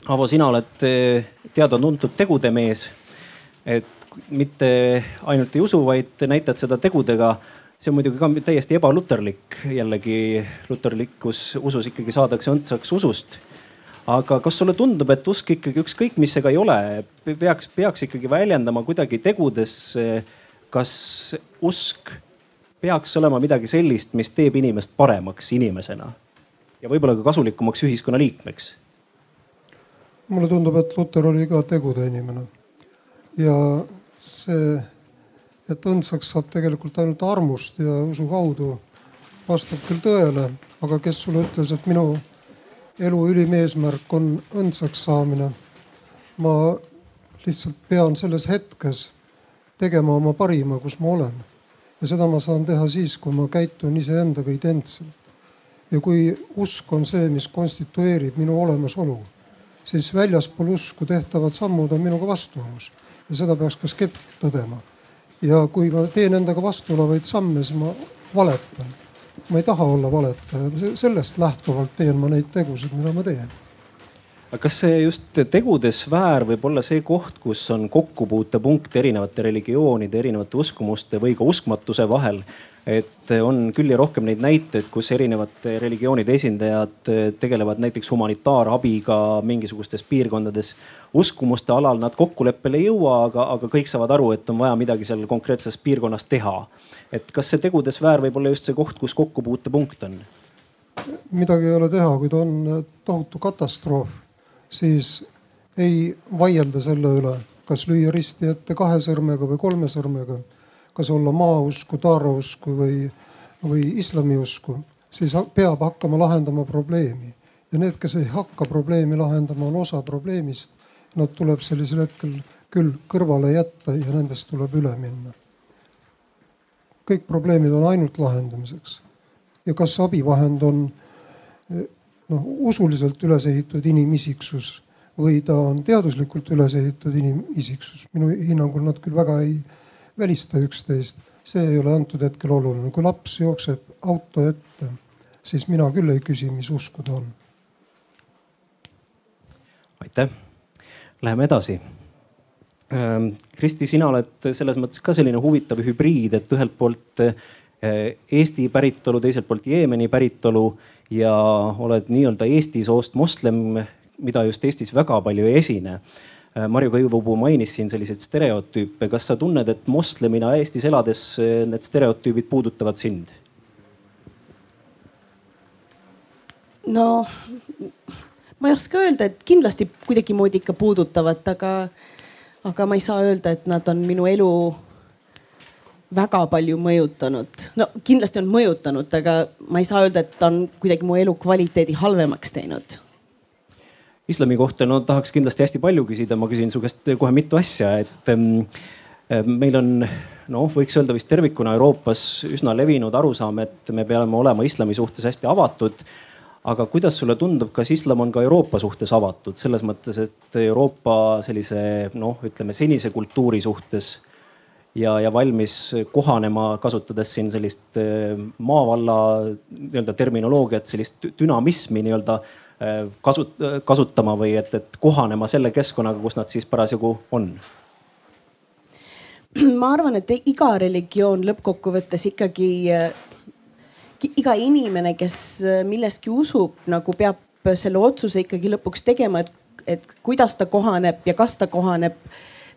Aavo, sina oled eh, teada-tuntud tegude mees. et mitte ainult ei usu, vaid näitad seda tegudega see on muidugi ka täiesti ebaluterlik, jällegi luterlikus usus ikkagi saadakse õndsaks usust. aga kas sulle tundub, et usk ikkagi ükskõik, mis see ka ei ole, peaks, peaks ikkagi väljendama kuidagi tegudes, kas usk peaks olema midagi sellist, mis teeb inimest paremaks inimesena ja võib-olla ka kasulikumaks ühiskonnaliikmeks? mulle tundub, et Luter oli ka tegude inimene ja see et õndsaks saab tegelikult ainult armust ja usu kaudu, vastab küll tõele, aga kes sulle ütles, et minu elu ülim eesmärk on õndsaks saamine. ma lihtsalt pean selles hetkes tegema oma parima, kus ma olen. ja seda ma saan teha siis, kui ma käitun iseendaga identselt. ja kui usk on see, mis konstitueerib minu olemasolu, siis väljaspool usku tehtavad sammud on minuga vastuolus ja seda peaks ka skeptik tõdema ja kui ma teen endaga vastuolevaid samme, siis ma valetan. ma ei taha olla valetaja, sellest lähtuvalt teen ma neid tegusid, mida ma teen aga kas see just tegude sfäär võib olla see koht, kus on kokkupuutepunkt erinevate religioonide, erinevate uskumuste või ka uskmatuse vahel? et on küll ja rohkem neid näiteid, kus erinevate religioonide esindajad tegelevad näiteks humanitaarabiga mingisugustes piirkondades. uskumuste alal nad kokkuleppele ei jõua, aga, aga kõik saavad aru, et on vaja midagi seal konkreetses piirkonnas teha. et kas see tegude sfäär võib olla just see koht, kus kokkupuutepunkt on? midagi ei ole teha, kui ta on tohutu katastroof siis ei vaielda selle üle, kas lüüa risti ette kahe sõrmega või kolme sõrmega, kas olla maausku, taarausku või, või islamiusku, siis peab hakkama lahendama probleemi. ja need, kes ei hakka probleemi lahendama, on osa probleemist. Nad tuleb sellisel hetkel küll kõrvale jätta ja nendest tuleb üle minna. kõik probleemid on ainult lahendamiseks. ja kas abivahend on noh, usuliselt üles ehitatud inimisiksus või ta on teaduslikult üles ehitatud inimisiksus. minu hinnangul nad küll väga ei välista üksteist, see ei ole antud hetkel oluline. kui laps jookseb auto ette, siis mina küll ei küsi, mis usku ta on. aitäh, läheme edasi. Ähm, Kristi, sina oled selles mõttes ka selline huvitav hübriid, et ühelt poolt Eesti päritolu, teiselt poolt Jeemeni päritolu ja oled nii-öelda Eesti soost moslem, mida just Eestis väga palju ei esine. Äh, Marju Kõivupuu mainis siin selliseid stereotüüpe. kas sa tunned, et moslemina Eestis elades äh, need stereotüübid puudutavad sind? no ma ei oska öelda, et kindlasti kuidagimoodi ikka puudutavad, aga, aga ma ei saa öelda, et nad on minu elu väga palju mõjutanud. no kindlasti on mõjutanud, aga ma ei saa öelda, et ta on kuidagi mu elukvaliteedi halvemaks teinud. islami kohta no tahaks kindlasti hästi palju küsida, ma küsin su käest kohe mitu asja, et ähm, meil on noh, võiks öelda vist tervikuna Euroopas üsna levinud arusaam, et me peame olema islami suhtes hästi avatud aga kuidas sulle tundub, kas islam on ka Euroopa suhtes avatud selles mõttes, et Euroopa sellise noh, ütleme senise kultuuri suhtes ja, ja valmis kohanema, kasutades siin sellist maavalla nii-öelda terminoloogiat, sellist dünamismi nii-öelda kasut-, kasutama või et, et kohanema selle keskkonnaga, kus nad siis parasjagu on. Ma arvan, et iga religioon lõppkokkuvõttes ikkagi, iga inimene, kes milleski usub, nagu peab selle otsuse ikkagi lõpuks tegema, et, et kuidas ta kohaneb ja kas ta kohaneb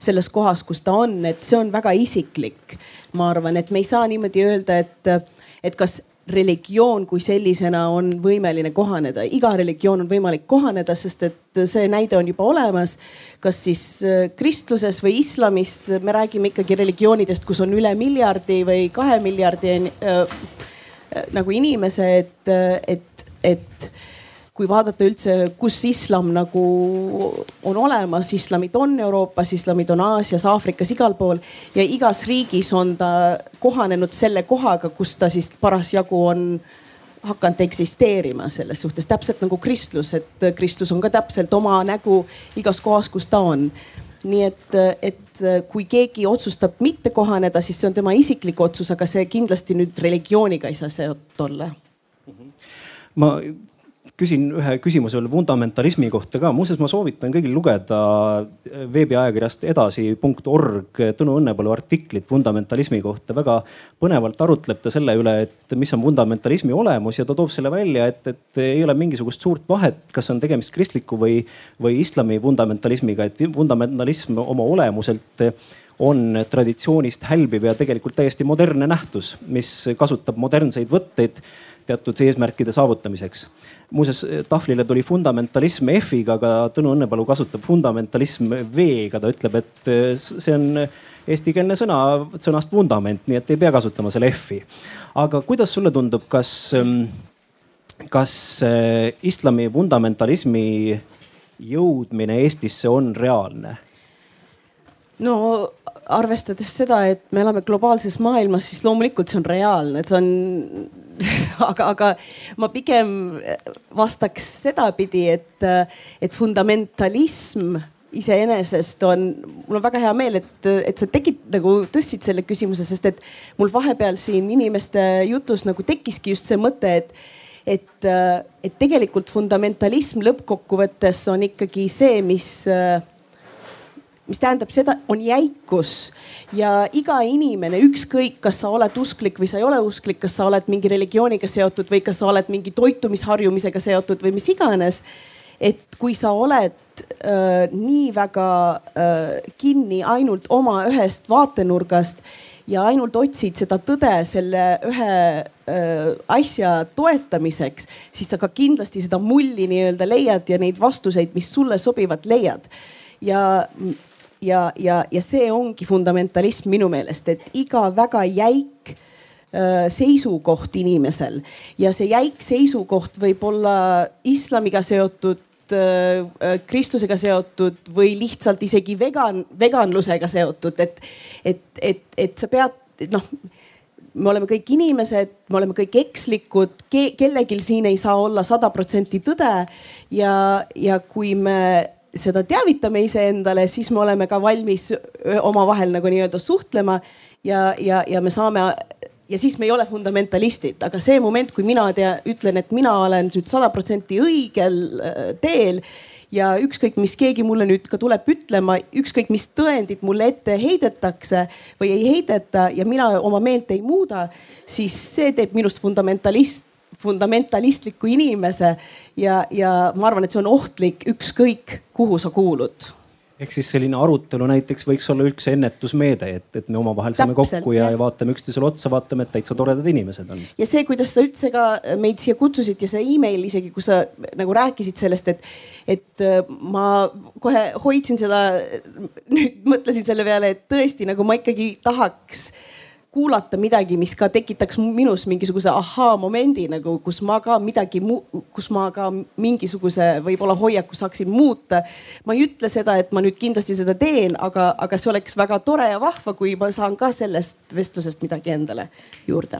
selles kohas, kus ta on, et see on väga isiklik. ma arvan, et me ei saa niimoodi öelda, et, et kas religioon kui sellisena on võimeline kohaneda, iga religioon on võimalik kohaneda, sest et see näide on juba olemas. kas siis äh, kristluses või islamis, me räägime ikkagi religioonidest, kus on üle miljardi või kahe miljardi äh, äh, nagu inimese, et, et, et kui vaadata üldse, kus islam nagu on olemas, islamid on Euroopas, islamid on Aasias, Aafrikas, igal pool ja igas riigis on ta kohanenud selle kohaga, kus ta siis parasjagu on hakanud eksisteerima selles suhtes, täpselt nagu kristlus, et kristlus on ka täpselt oma nägu igas kohas, kus ta on nii et, et kui keegi otsustab mitte kohaneda, siis see on tema isiklik otsus, aga see kindlasti nüüd religiooniga ei saa seotud olla. ma küsin ühe küsimuse veel fundamentalismi kohta ka. muuseas, ma soovitan kõigil lugeda veebiajakirjast edasi.org Tõnu Õnnepalu artiklit fundamentalismi kohta. väga põnevalt arutleb ta selle üle, et mis on fundamentalismi olemus ja ta toob selle välja, et, et ei ole mingisugust suurt vahet, kas on tegemist kristliku või, või islami fundamentalismiga, et fundamentalism oma olemuselt on traditsioonist hälbiv ja tegelikult täiesti modernne nähtus, mis kasutab modernseid võtteid teatud eesmärkide saavutamiseks. muuseas tahvlile tuli fundamentalism F-iga, aga Tõnu Õnnepalu kasutab fundamentalism V-ga, ta ütleb, et eh, see on eestikeelne sõna sõnast vundament, nii et ei pea kasutama selle F-i. aga kuidas sulle tundub, kas, kas eh, islami fundamentalismi jõudmine Eestisse on reaalne? no arvestades seda, et me elame globaalses maailmas, siis loomulikult see on reaalne, et see on aga, aga ma pigem vastaks sedapidi, et, et fundamentalism iseenesest on, mul on väga hea meel, et, et sa tegid nagu tõstsid selle küsimuse, sest et mul vahepeal siin inimeste jutus nagu tekkiski just see mõte, et et, et tegelikult fundamentalism lõppkokkuvõttes on ikkagi see, mis mis tähendab seda, on jäikus ja iga inimene, ükskõik, kas sa oled usklik või sa ei ole usklik, kas sa oled mingi religiooniga seotud või kas sa oled mingi toitumisharjumisega seotud või mis iganes. et kui sa oled äh, nii väga äh, kinni ainult oma ühest vaatenurgast ja ainult otsid seda tõde selle ühe äh, asja toetamiseks, siis sa ka kindlasti seda mulli nii-öelda leiad ja neid vastuseid, mis sulle sobivad, leiad ja ja, ja, ja see ongi fundamentalism minu meelest, et iga väga jäik äh, seisukoht inimesel. Ja see jäik seisukoht võib olla islamiga seotud äh, äh, kristlusega seotud või lihtsalt isegi vegan, veganlusega seotud, et, et, et, et sa pead, noh me oleme kõik inimesed, me oleme kõik ekslikud ke, kellelgi siin ei saa olla sada protsenti tõde. Ja, ja kui me seda teavitame iseendale, siis me oleme ka valmis omavahel nagu nii-öelda suhtlema ja, ja, ja me saame ja siis me ei ole fundamentalistid, aga see moment, kui mina tea, ütlen, et mina olen nüüd sada protsenti õigel teel ja ükskõik, mis keegi mulle nüüd ka tuleb ütlema, ükskõik, mis tõendid mulle ette heidetakse või ei heideta ja mina oma meelt ei muuda, siis see teeb minust fundamentalist fundamentalistliku inimese ja, ja ma arvan, et see on ohtlik, ükskõik kuhu sa kuulud ehk siis selline arutelu näiteks võiks olla üldse ennetusmeede, et, et me omavahel saame kokku ja, ja vaatame üksteisele otsa, vaatame, et täitsa toredad inimesed on. ja see, kuidas sa üldse ka meid siia kutsusid ja see email isegi, kus sa nagu rääkisid sellest, et, et äh, ma kohe hoidsin seda, nüüd mõtlesin selle peale, et tõesti nagu ma ikkagi tahaks kuulata midagi, mis ka tekitaks minus mingisuguse ahaa-momendi nagu, kus ma ka midagi, kus ma ka mingisuguse võib-olla hoiaku saaksin muuta. ma ei ütle seda, et ma nüüd kindlasti seda teen, aga, aga see oleks väga tore ja vahva, kui ma saan ka sellest vestlusest midagi endale juurde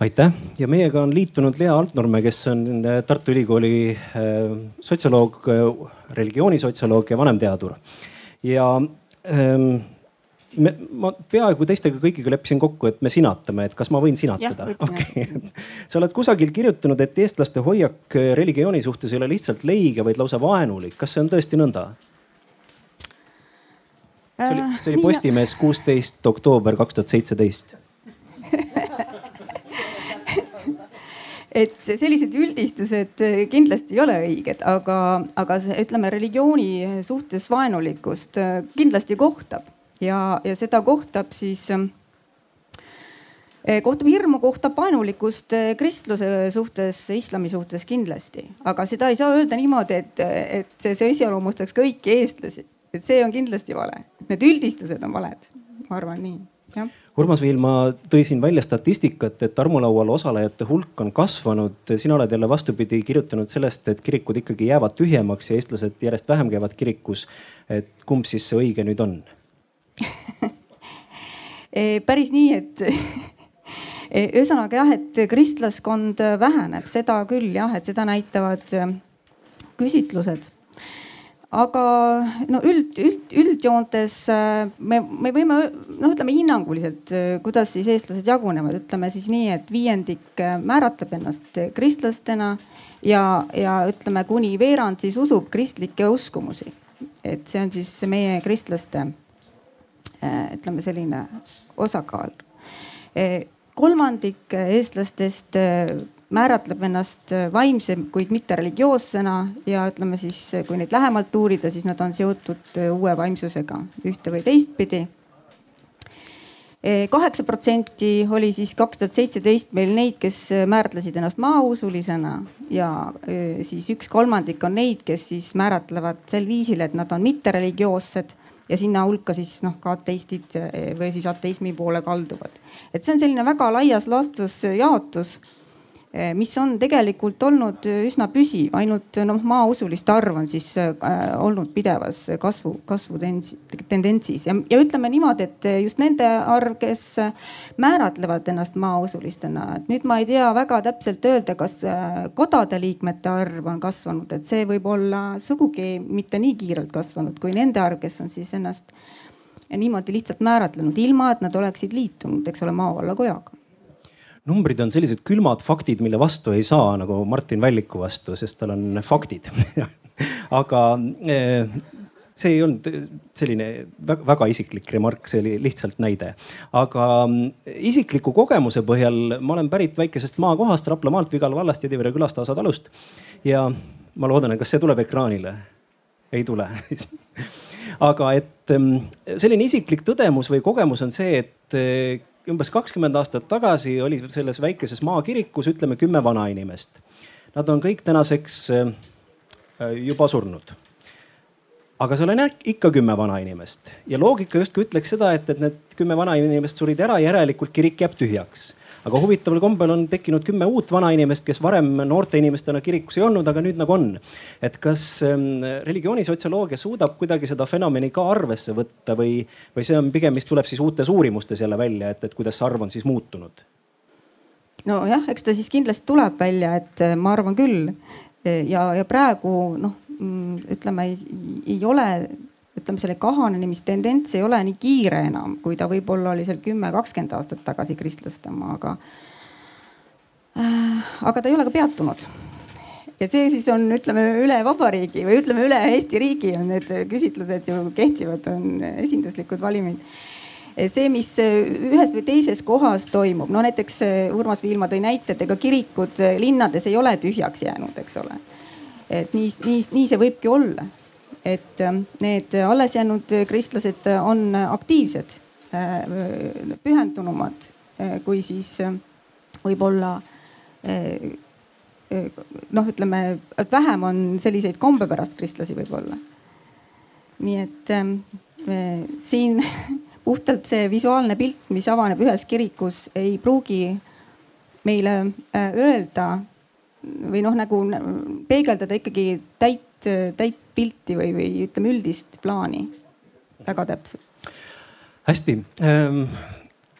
aitäh ja meiega on liitunud Lea Altnorme, kes on Tartu Ülikooli äh, sotsioloog, äh, religioonisotsioloog ja vanemteadur. ja ähm, me, ma peaaegu teistega kõigiga leppisin kokku, et me sinatame, et kas ma võin sinatada? okei sa oled kusagil kirjutanud, et eestlaste hoiak religiooni suhtes ei ole lihtsalt leige, vaid lausa vaenulik. kas see on tõesti nõnda? see oli, see oli Postimees kuusteist oktoober kaks tuhat seitseteist et sellised üldistused kindlasti ei ole õiged, aga, aga see, ütleme religiooni suhtes vaenulikkust kindlasti kohtab ja, ja seda kohtab siis kohtab hirmu, kohtab vaenulikkust kristluse suhtes, islami suhtes kindlasti, aga seda ei saa öelda niimoodi, et, et see, see iseloomustaks kõiki eestlasi, et see on kindlasti vale, need üldistused on valed, ma arvan nii, jah. Urmas Viilma tõi siin välja statistikat, et armulaual osalejate hulk on kasvanud. sina oled jälle vastupidi kirjutanud sellest, et kirikud ikkagi jäävad tühjemaks ja eestlased järjest vähem käivad kirikus. et kumb siis see õige nüüd on päris nii, et e, ühesõnaga jah, et kristlaskond väheneb, seda küll jah, et seda näitavad küsitlused aga no üld, üld, üldjoontes me, me võime noh, ütleme hinnanguliselt, kuidas siis eestlased jagunevad, ütleme siis nii, et viiendik määratleb ennast kristlastena ja, ja ütleme kuni veerand siis usub kristlikke uskumusi. et see on siis meie kristlaste ütleme selline osakaal. kolmandik eestlastest määratleb ennast vaimse, kuid mitte religioossena ja ütleme siis, kui neid lähemalt uurida, siis nad on seotud uue vaimsusega ühte või teistpidi. kaheksa protsenti oli siis kaks tuhat seitseteist meil neid, kes määratlesid ennast maausulisena ja siis üks kolmandik on neid, kes siis määratlevad sel viisil, et nad on mittereligioossed ja sinna hulka siis noh ka ateistid e, või siis ateismi poole kalduvad. et see on selline väga laias laastus jaotus Eh, mis on tegelikult olnud üsna püsiv, ainult noh, maausuliste arv on siis olnud pidevas kasvu, kasvu tendentsis. Ja, ja ütleme niimoodi, et just nende arv, kes määratlevad ennast maausulistena, et nüüd ma ei tea väga täpselt öelda, kas kodade liikmete arv on kasvanud, et see võib olla sugugi mitte nii kiirelt kasvanud kui nende arv, kes on siis ennast niimoodi lihtsalt määratlenud, ilma et nad oleksid liitunud, eks ole, maavallakojaga numbrid on sellised külmad faktid, mille vastu ei saa nagu Martin Välliku vastu, sest tal on faktid aga eh, see ei olnud selline väga, isiklik remark, see oli lihtsalt näide. aga mm, isikliku kogemuse põhjal ma olen pärit väikesest maakohast Raplamaalt, Vigala vallast, Jedivere külast, Aasa talust. ja ma loodan, et kas see tuleb ekraanile? ei tule aga et mm, selline isiklik tõdemus või kogemus on see, et eh, umbes kakskümmend aastat tagasi oli selles väikeses maakirikus, ütleme kümme vanainimest. Nad on kõik tänaseks äh, juba surnud. aga seal on ikka kümme vanainimest ja loogika justkui ütleks seda, et, et need kümme vanainimest surid ära, järelikult kirik jääb tühjaks aga huvitaval kombel on tekkinud kümme uut vanainimest, kes varem noorte inimestena kirikus ei olnud, aga nüüd nagu on. et kas ähm, religioonisotsioloogia suudab kuidagi seda fenomeni ka arvesse võtta või, või see on pigem, mis tuleb siis uutes uurimustes jälle välja, et, et kuidas see arv on siis muutunud? nojah, eks ta siis kindlasti tuleb välja, et äh, ma arvan küll. ja, ja praegu noh, mm, ütleme ei, ei ole ütleme, selle kahanemistendents ei ole nii kiire enam, kui ta võib-olla oli seal kümme, kakskümmend aastat tagasi kristlaste oma, aga äh,. aga ta ei ole ka peatunud. ja see siis on, ütleme üle vabariigi või ütleme üle Eesti riigi on need küsitlused ju kehtivad, on esinduslikud valimid see, mis ühes või teises kohas toimub, no näiteks Urmas Viilma tõi näite, et ega kirikud linnades ei ole tühjaks jäänud, eks ole. et nii, nii, nii see võibki olla et ähm, need alles jäänud kristlased on aktiivsed, äh, pühendunumad äh, kui siis äh, võib-olla noh, ütleme, et vähem on selliseid kombepärast kristlasi võib-olla. nii et ähm, siin puhtalt see visuaalne pilt, mis avaneb ühes kirikus, ei pruugi meile öelda või noh, nagu peegeldada ikkagi täit, täit pilti või, või ütleme üldist plaani väga täpselt. hästi ähm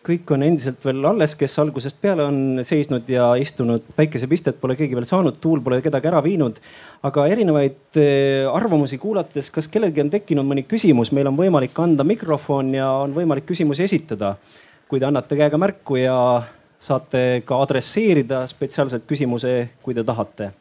kõik on endiselt veel alles, kes algusest peale on seisnud ja istunud, päikesepistet pole keegi veel saanud, tuul pole kedagi ära viinud. aga erinevaid eh, arvamusi kuulates, kas kellelgi on tekkinud mõni küsimus, meil on võimalik anda mikrofon ja on võimalik küsimusi esitada. kui te annate käega märku ja saate ka adresseerida spetsiaalselt küsimuse, kui te tahate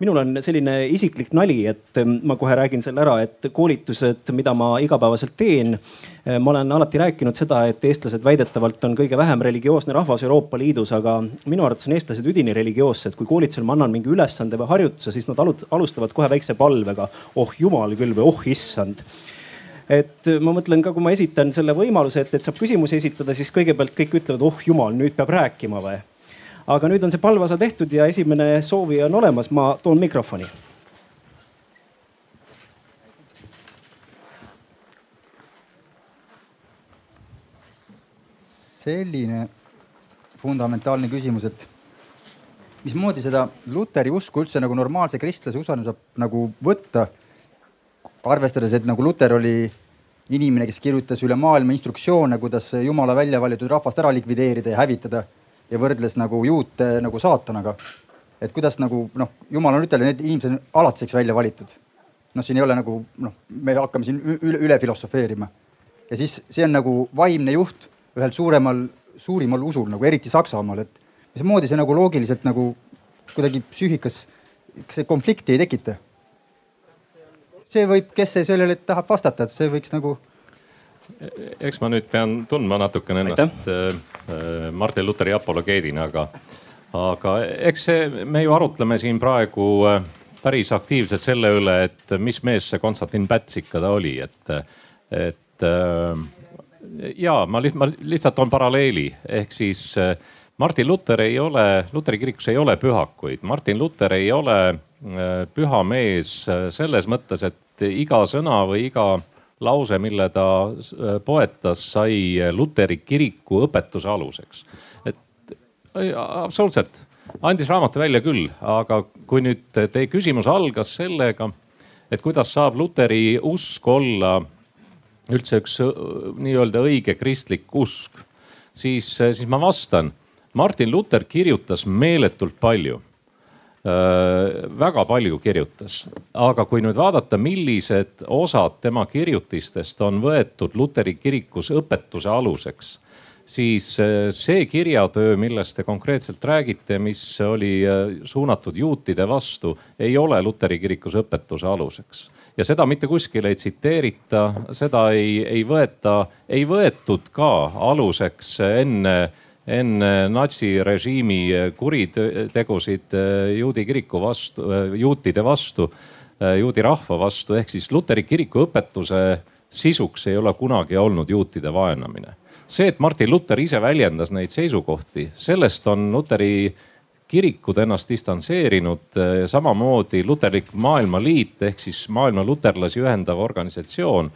minul on selline isiklik nali, et ähm, ma kohe räägin selle ära, et koolitused, mida ma igapäevaselt teen. Äh, ma olen alati rääkinud seda, et eestlased väidetavalt on kõige vähem religioosne rahvas Euroopa Liidus, aga minu arvates on eestlased üdini religioossed. kui koolitusel ma annan mingi ülesande või harjutuse, siis nad alustavad kohe väikse palvega. oh jumal küll või oh issand et ma mõtlen ka, kui ma esitan selle võimaluse, et, et saab küsimusi esitada, siis kõigepealt kõik ütlevad, oh jumal, nüüd peab rääkima või aga nüüd on see palveosa tehtud ja esimene soovija on olemas, ma toon mikrofoni. selline fundamentaalne küsimus, et mismoodi seda luteri usku üldse nagu normaalse kristlase usaldus saab nagu võtta. arvestades, et nagu luter oli inimene, kes kirjutas üle maailma instruktsioone, kuidas jumala välja valitud rahvast ära likvideerida ja hävitada ja võrdles nagu juute nagu saatanaga. et kuidas nagu noh, jumal on ütelnud, need inimesed on alatiseks välja valitud. noh, siin ei ole nagu noh, me hakkame siin üle, üle filosofeerima. ja siis see on nagu vaimne juht ühel suuremal, suurimal usul nagu eriti Saksamaal, et mismoodi see nagu loogiliselt nagu kuidagi psüühikas, kas see konflikti ei tekita? see võib, kes see sellele tahab vastata, et see võiks nagu eks ma nüüd pean tundma natukene ennast Aitäh. Äh, Martin Luteri apologeedina, aga, aga eks see, me ju arutleme siin praegu äh, päris aktiivselt selle üle, et mis mees see Konstantin Päts ikka ta oli, et, et äh, ja ma, ma lihtsalt toon paralleeli, ehk siis Martin Luther ei ole, Luteri kirikus ei ole pühakuid, Martin Luther ei ole püha mees selles mõttes, et iga sõna või iga lause, mille ta äh, poetas, sai Luteri kiriku õpetuse aluseks. et absoluutselt, andis raamatu välja küll, aga kui nüüd teie küsimus algas sellega, et kuidas saab Luteri usk olla üldse üks äh, nii-öelda õige kristlik usk, siis, siis ma vastan. Martin Luther kirjutas meeletult palju Äh, väga palju kirjutas, aga kui nüüd vaadata, millised osad tema kirjutistest on võetud luteri kirikus õpetuse aluseks, siis äh, see kirjatöö, millest te konkreetselt räägite, mis oli äh, suunatud juutide vastu, ei ole luteri kirikus õpetuse aluseks. Ja seda mitte kuskil ei tsiteerita, seda ei, ei võeta, ei võetud ka aluseks enne enne natsirežiimi kuritegusid äh, juudi kiriku vastu, äh, juutide vastu, äh, juudi rahva vastu, ehk siis luteri kiriku õpetuse sisuks ei ole kunagi olnud juutide vaenamine. see, et Martin Luther ise väljendas neid seisukohti, sellest on luteri kirikud ennast distantseerinud, samamoodi Luterlik Maailmaliit ehk siis maailma luterlasi ühendav organisatsioon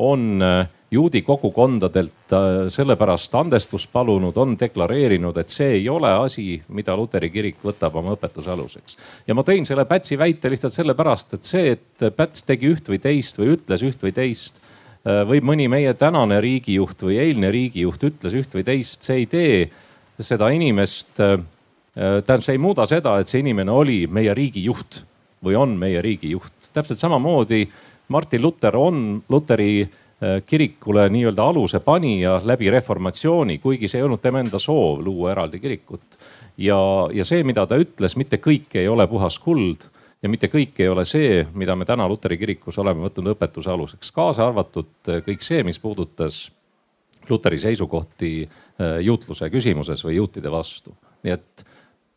on äh, juudi kogukondadelt äh, sellepärast andestust palunud, on deklareerinud, et see ei ole asi, mida Luteri kirik võtab oma õpetuse aluseks. ja ma tõin selle Pätsi väite lihtsalt sellepärast, et see, et Päts tegi üht või teist või ütles üht või teist äh, või mõni meie tänane riigijuht või eilne riigijuht ütles üht või teist, see ei tee seda inimest, tähendab, see ei muuda seda, et see inimene oli meie riigi juht või on meie riigi juht. täpselt samamoodi Martin Luther on Luteri äh, kirikule nii-öelda aluse panija läbi reformatsiooni, kuigi see ei olnud tema enda soov luua eraldi kirikut. ja, ja see, mida ta ütles, mitte kõik ei ole puhas kuld ja mitte kõik ei ole see, mida me täna Luteri kirikus oleme võtnud õpetuse aluseks, kaasa arvatud äh, kõik see, mis puudutas Luteri seisukohti äh, juutluse küsimuses või juutide vastu. nii et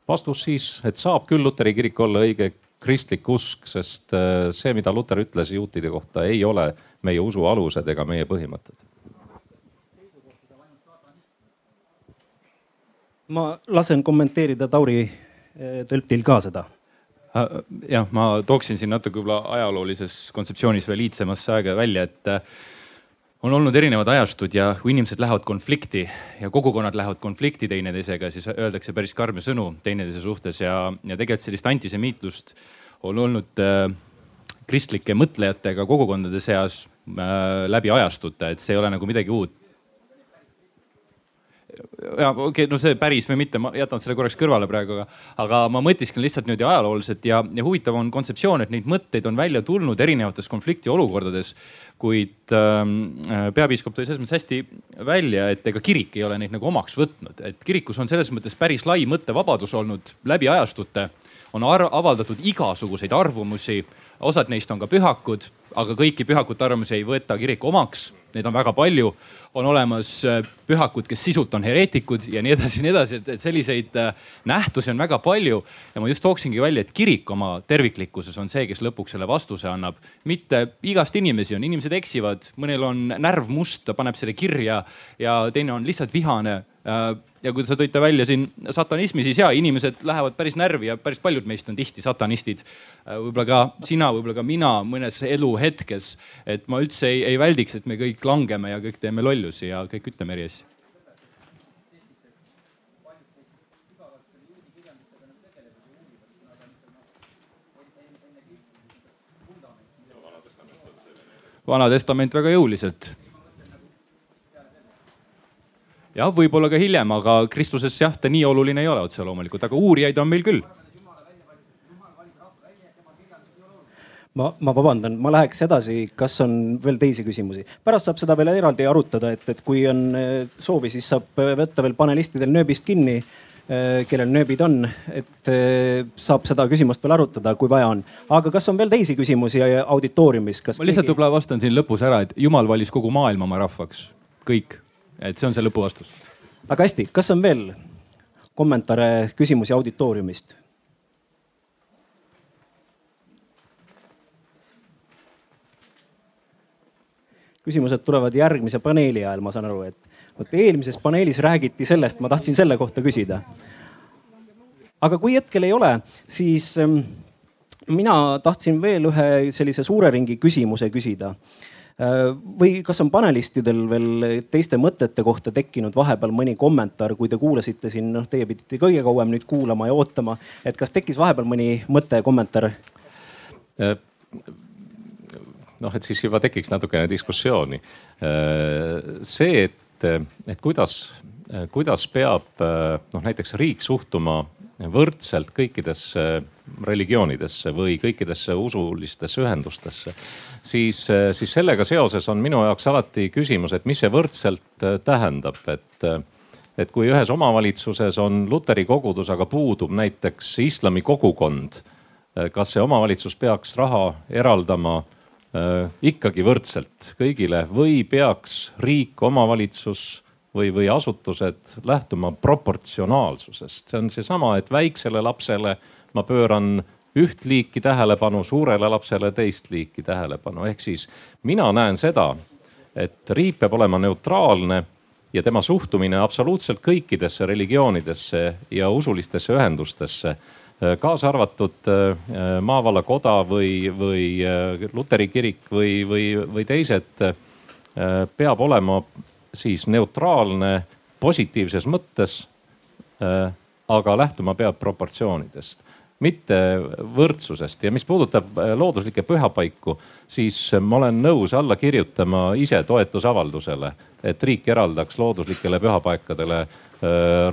vastus siis, et saab küll Luteri kirik olla õige kristlik usk, sest äh, see, mida Luter ütles juutide kohta, ei ole meie usu alused ega meie põhimõtted. ma lasen kommenteerida Tauri äh, Tölptil ka seda äh, jah, ma tooksin siin natuke võib-olla ajaloolises kontseptsioonis veel iidsemasse aega välja, et on olnud erinevad ajastud ja kui inimesed lähevad konflikti ja kogukonnad lähevad konflikti teineteisega, siis öeldakse päris karme sõnu teineteise suhtes ja, ja tegelikult sellist antisemiitlust on olnud äh, kristlike mõtlejatega kogukondade seas äh, läbi ajastute, et see ei ole nagu midagi uut ja okei okay,, no see päris või mitte, ma jätan selle korraks kõrvale praegu, aga, aga ma mõtisklen lihtsalt niimoodi ajalooliselt ja, ja huvitav on kontseptsioon, et neid mõtteid on välja tulnud erinevates konfliktiolukordades. kuid ähm, äh, peapiiskop tõi selles mõttes hästi välja, et ega kirik ei ole neid nagu omaks võtnud, et kirikus on selles mõttes päris lai mõttevabadus olnud läbi ajastute. on avaldatud igasuguseid arvamusi, osad neist on ka pühakud, aga kõiki pühakute arvamusi ei võeta kirik omaks neid on väga palju. on olemas äh, pühakud, kes sisult on hereetikud ja nii edasi ja nii edasi, et selliseid äh, nähtusi on väga palju. ja ma just tooksingi välja, et kirik oma terviklikkuses on see, kes lõpuks selle vastuse annab. mitte igast inimesi on, inimesed eksivad, mõnel on närv must, ta paneb selle kirja ja teine on lihtsalt vihane ja kui sa tõite välja siin satanismi, siis ja inimesed lähevad päris närvi ja päris paljud meist on tihti satanistid. Äh, võib-olla ka sina, võib-olla ka mina mõnes eluhetkes. et ma üldse ei, ei väldiks, et me kõik langeme ja kõik teeme lollusi ja kõik ütleme eri asju. vana testament väga jõuliselt jah, võib-olla ka hiljem, aga Kristuses jah, ta nii oluline ei ole otse loomulikult, aga uurijaid on meil küll. ma, ma vabandan, ma läheks edasi, kas on veel teisi küsimusi? pärast saab seda veel eraldi arutada, et, et kui on eh, soovi, siis saab võtta veel panelistidel nööbist kinni eh, kellel nööbid on, et saab seda küsimust veel arutada, kui vaja on. aga kas on veel teisi küsimusi auditooriumis? ma lihtsalt võib-olla keegi... vastan siin lõpus ära, et jumal valis kogu maailma oma rahvaks, kõik et see on see lõpuvastus. väga hästi, kas on veel kommentaare, küsimusi auditooriumist? küsimused tulevad järgmise paneeli ajal, ma saan aru, et vot eelmises paneelis räägiti sellest, ma tahtsin selle kohta küsida. aga kui hetkel ei ole, siis ähm, mina tahtsin veel ühe sellise suure ringi küsimuse küsida või kas on panelistidel veel teiste mõtete kohta tekkinud vahepeal mõni kommentaar, kui te kuulasite siin, noh, teie pidite kõige kauem nüüd kuulama ja ootama, et kas tekkis vahepeal mõni mõte, kommentaar? Äh, noh, et siis juba tekiks natukene diskussiooni. Äh, see, et, et kuidas, kuidas peab noh, näiteks riik suhtuma võrdselt kõikidesse religioonidesse või kõikidesse usulistesse ühendustesse siis, eh, siis sellega seoses on minu jaoks alati küsimus, et mis see võrdselt eh, tähendab, et et kui ühes omavalitsuses on luteri kogudus, aga puudub näiteks islami kogukond, kas see omavalitsus peaks raha eraldama äh, ikkagi võrdselt kõigile või peaks riik, omavalitsus või, või asutused lähtuma proportsionaalsusest? see on seesama, et väiksele lapsele ma pööran üht liiki tähelepanu, suurele lapsele teist liiki tähelepanu. ehk siis mina näen seda, et riik peab olema neutraalne ja tema suhtumine absoluutselt kõikidesse religioonidesse ja usulistesse ühendustesse, kaasa arvatud äh, maavallakoda või, või äh, luteri kirik või, või, või teised, äh, peab olema siis neutraalne positiivses mõttes. aga lähtuma peab proportsioonidest mitte võrdsusest ja mis puudutab äh, looduslikke pühapaiku, siis ma olen nõus alla kirjutama ise toetusavaldusele, et riik eraldaks looduslikele pühapaikadele äh,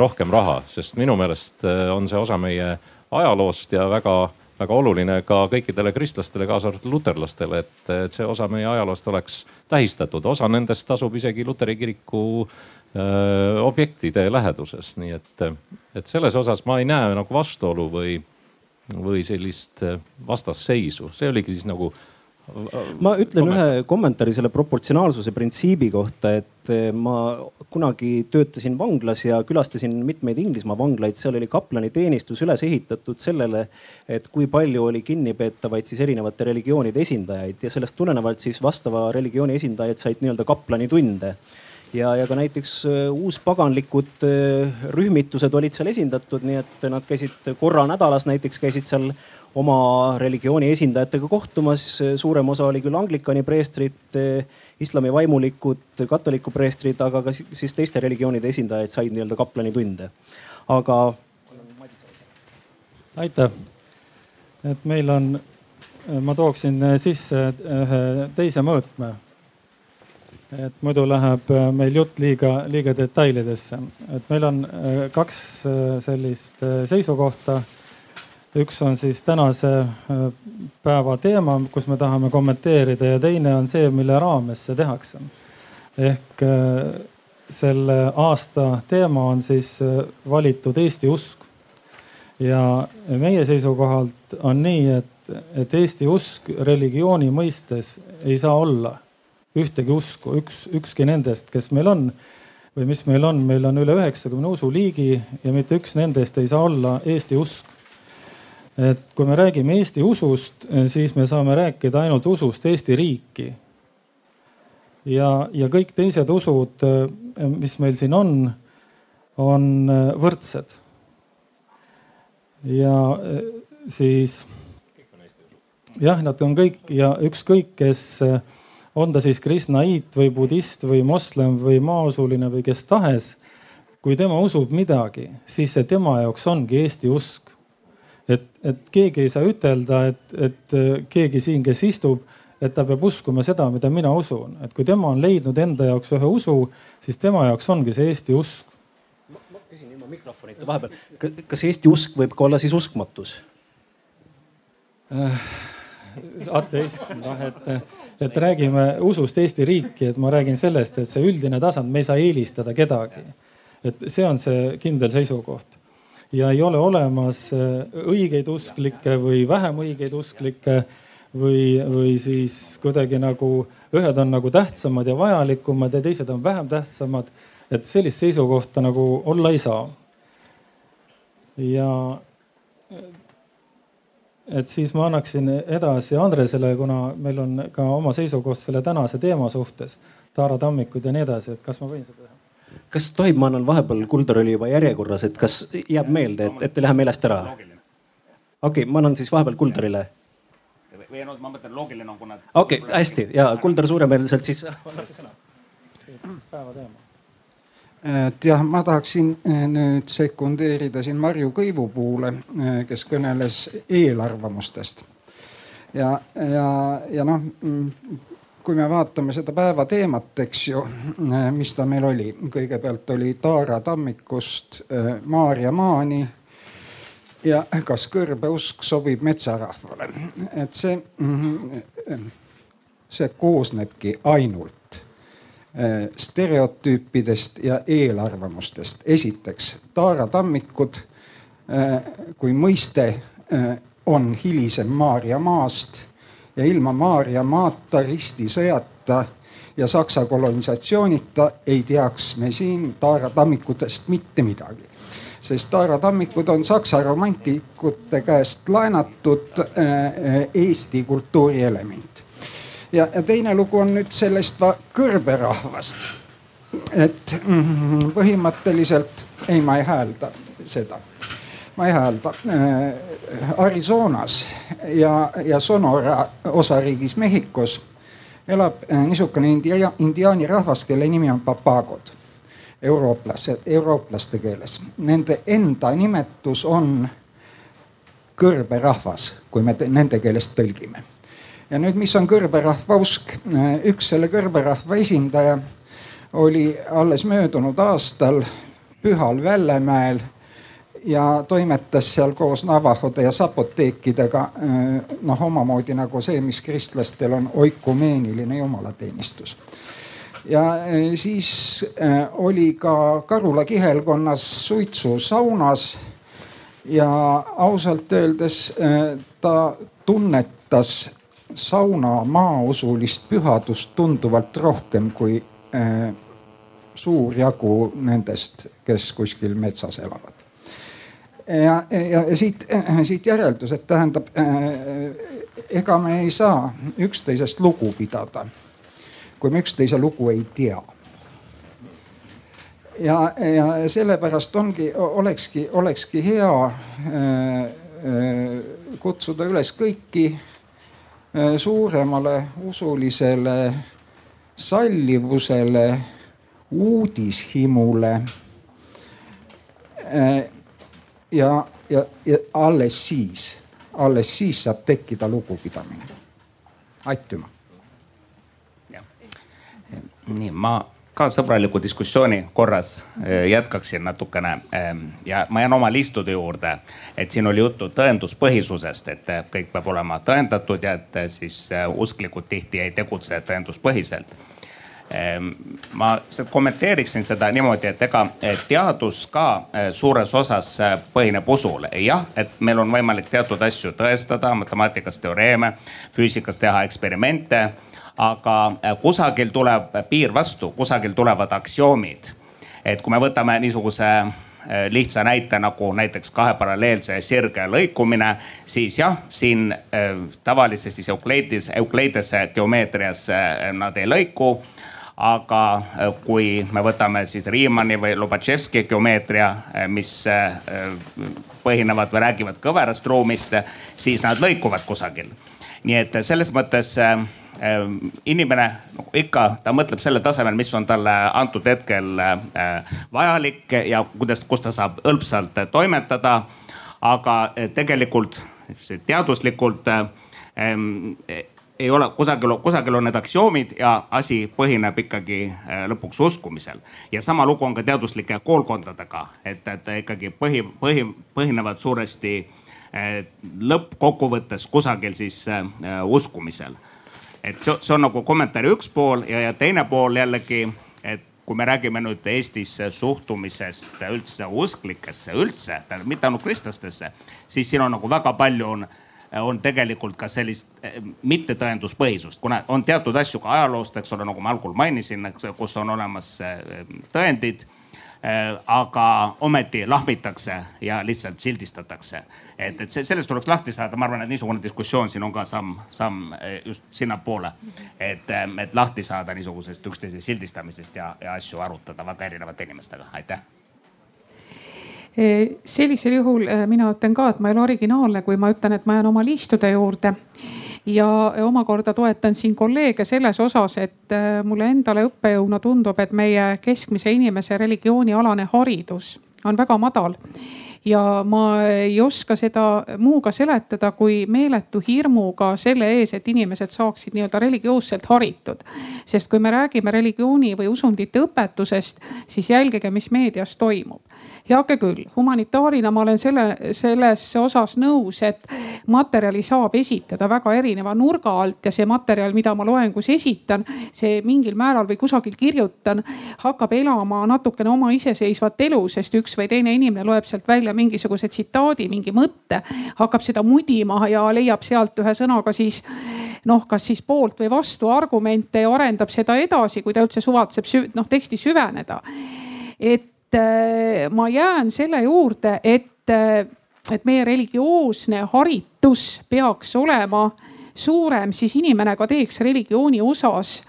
rohkem raha, sest minu meelest äh, on see osa meie ajaloost ja väga, väga oluline ka kõikidele kristlastele, kaasa arvatud luterlastele, et, et see osa meie ajaloost oleks tähistatud. osa nendest tasub isegi luteri kiriku öö, objektide läheduses, nii et, et selles osas ma ei näe nagu vastuolu või või sellist vastasseisu, see oligi siis nagu ma ütlen kommentaar. ühe kommentaari selle proportsionaalsuse printsiibi kohta, et äh, ma kunagi töötasin vanglas ja külastasin mitmeid Inglismaa vanglaid, seal oli kaplaniteenistus üles ehitatud sellele, et kui palju oli kinnipeetavaid siis erinevate religioonide esindajaid. Ja sellest tulenevalt siis vastava religiooni esindajad said nii-öelda kaplanitunde ja, ja ka näiteks äh, uuspaganlikud äh, rühmitused olid seal esindatud, nii et nad käisid korra nädalas näiteks käisid seal oma religiooni esindajatega kohtumas. suurem osa oli küll anglikani preestrid, äh, islami vaimulikud, katoliku preestrid, aga ka siis teiste religioonide esindajaid said nii-öelda kaplanitunde. aga. aitäh, et meil on ma tooksin sisse ühe teise mõõtme. et muidu läheb meil jutt liiga, liiga detailidesse, et meil on kaks sellist seisukohta üks on siis tänase päeva teema, kus me tahame kommenteerida ja teine on see, mille raames see tehakse. ehk selle aasta teema on siis valitud Eesti usk ja meie seisukohalt on nii, et, et Eesti usk religiooni mõistes ei saa olla ühtegi usku, üks, ükski nendest, kes meil on või mis meil on, meil on üle üheksakümne usuliigi ja mitte üks nendest ei saa olla Eesti usk. Et kui me räägime Eesti usust, siis me saame rääkida ainult usust Eesti riiki. ja, ja kõik teised usud, mis meil siin on, on võrdsed ja eh, siis jah, nad on kõik ja ükskõik, kes eh, on ta siis kristnaiit või budist või moslem või maausuline või kes tahes. kui tema usub midagi, siis see tema jaoks ongi Eesti usk. Et, keegi ei saa ütelda, et, et eh, keegi siin, kes istub, et ta peab uskuma seda, mida mina usun, et kui tema on leidnud enda jaoks ühe usu, siis tema jaoks ongi see Eesti usk mikrofonita vahepeal. kas Eesti usk võib ka olla siis uskmatus äh,? ateism, noh et, et räägime usust Eesti riiki, et ma räägin sellest, et see üldine tasand, me ei saa eelistada kedagi. et see on see kindel seisukoht ja ei ole olemas äh, õigeid usklikke või vähem õigeid usklikke või, või siis kuidagi nagu ühed on nagu tähtsamad ja vajalikumad ja teised on vähem tähtsamad. et sellist seisukohta nagu olla ei saa ja et siis ma annaksin edasi Andresele, kuna meil on ka oma seisukoht selle tänase teema suhtes, Taara tammikud ja nii edasi, et kas ma võin seda teha? Kas tohib, ma annan vahepeal, Kuldar oli juba järjekorras, et kas jääb meelde, et, et ei lähe meelest ära? okei okay,, ma annan siis vahepeal Kuldarile. või no ma mõtlen loogiline on, kuna. okei okay,, hästi ja Kuldar suuremeelselt siis. et jah, ma tahaksin eh, nüüd sekundeerida siin Marju Kõivupuule, eh, kes kõneles eelarvamustest. ja, ja, ja noh, mm, kui me vaatame seda päeva teemat, eks ju, eh, mis ta meil oli, kõigepealt oli Taara tammikust Maarja maani ja kas kõrbeusk sobib metsarahvale, et see, mm, see koosnebki ainult Äh, stereotüüpidest ja eelarvamustest. esiteks Taara tammikud kui mõiste on hilisem Maarja maast ja ilma Maarja maata, ristisõjata ja Saksa kolonisatsioonita ei teaks me siin Taara tammikutest mitte midagi. sest Taara tammikud on Saksa romantikute käest laenatud Eesti kultuuri element ja, ja teine lugu on nüüd sellest kõrberahvast. et mm, põhimõtteliselt ei, ma ei häälda seda, ma ei häälda äh,. Arizonas ja, ja Sonora osariigis Mehhikos elab äh, niisugune india, indiaani rahvas, kelle nimi on papagod eurooplased, eurooplaste keeles. Nende enda nimetus on kõrberahvas, kui me nende keelest tõlgime ja nüüd, mis on kõrberahva usk? üks selle kõrberahva esindaja oli alles möödunud aastal Pühal Vällemäel ja toimetas seal koos navahode ja sapoteekidega noh, omamoodi nagu see, mis kristlastel on oikumeeniline jumalateenistus. ja siis oli ka Karula kihelkonnas suitsusaunas ja ausalt öeldes ta tunnetas sauna maausulist pühadust tunduvalt rohkem kui äh, suur jagu nendest, kes kuskil metsas elavad. Ja, ja, ja siit, siit järeldus, et tähendab äh,, ega me ei saa üksteisest lugu pidada, kui me üksteise lugu ei tea ja, ja sellepärast ongi, olekski, olekski hea äh, äh, kutsuda üles kõiki Äh, suuremale usulisele sallivusele, uudishimule. Äh, ja, ja, ja alles siis alles siis saab tekkida lugupidamine. aitüma. nii ma ka sõbraliku diskussiooni korras eh, jätkaksin natukene eh, ja ma jään oma liistude juurde, et siin oli juttu tõenduspõhisusest, et eh, kõik peab olema tõendatud ja et siis usklikud tihti ei tegutse tõenduspõhiselt ma kommenteeriksin seda niimoodi, et ega teadus ka suures osas põhineb usul. jah, et meil on võimalik teatud asju tõestada, matemaatikas teoreeme, füüsikas teha eksperimente aga äh, kusagil tuleb piir vastu, kusagil tulevad aktsioomid. et kui me võtame niisuguse lihtsa näite nagu näiteks kahe paralleelse sirge lõikumine, siis jah, siin tavalises siis Euclides, Euclidese geomeetrias nad ei lõiku aga kui me võtame siis Riemanni või Lobatševski geomeetria, mis põhinevad või räägivad kõverast ruumist, siis nad lõikuvad kusagil. nii et selles mõttes inimene nagu ikka, ta mõtleb selle tasemel, mis on talle antud hetkel äh, vajalik ja kuidas, kus ta saab hõlpsalt toimetada. aga äh, tegelikult teaduslikult ei ole kusagil, kusagil on need aktsioomid ja asi põhineb ikkagi lõpuks uskumisel. ja sama lugu on ka teaduslike koolkondadega, et, et ikkagi põhi, põhi, põhinevad suuresti lõppkokkuvõttes kusagil siis äh, uskumisel et see, see on nagu kommentaari üks pool ja, ja teine pool jällegi, et kui me räägime nüüd Eestis suhtumisest üldse usklikesse üldse, mitte ainult kristlastesse, siis siin on nagu väga palju on, on tegelikult ka sellist eh, mittetõenduspõhisust, kuna on teatud asju ka ajaloost, eks ole, nagu ma algul mainisin, kus on olemas eh, tõendid Äh, aga ometi lahmitakse ja lihtsalt sildistatakse. et, et sellest tuleks lahti saada, ma arvan, et niisugune diskussioon siin on ka samm, samm äh, just sinnapoole. et, äh, et lahti saada niisugusest üksteise sildistamisest ja, ja asju arutada väga erinevate inimestega, aitäh sellisel juhul mina ütlen ka, et ma ei ole originaalne, kui ma ütlen, et ma jään oma liistude juurde. Ja omakorda toetan siin kolleege selles osas, et äh, mulle endale õppejõuna tundub, et meie keskmise inimese religioonialane haridus on väga madal. Ja ma ei oska seda muuga seletada kui meeletu hirmuga selle ees, et inimesed saaksid nii-öelda religioosselt haritud. sest kui me räägime religiooni või usundite õpetusest, siis jälgige, mis meedias toimub heake küll, humanitaarina ma olen selle, selles osas nõus, et materjali saab esitada väga erineva nurga alt ja see materjal, mida ma loengus esitan, see mingil määral või kusagil kirjutan, hakkab elama natukene oma iseseisvat elu, sest üks või teine inimene loeb sealt välja mingisuguse tsitaadi, mingi mõtte, hakkab seda mudima ja leiab sealt ühe sõnaga siis noh, kas siis poolt või vastu argumente ja arendab seda edasi, kui ta üldse suvatseb noh teksti süveneda. et ma jään selle juurde, et, äh, et meie religioosne haritus peaks olema suurem, siis inimene ka teeks religiooni osas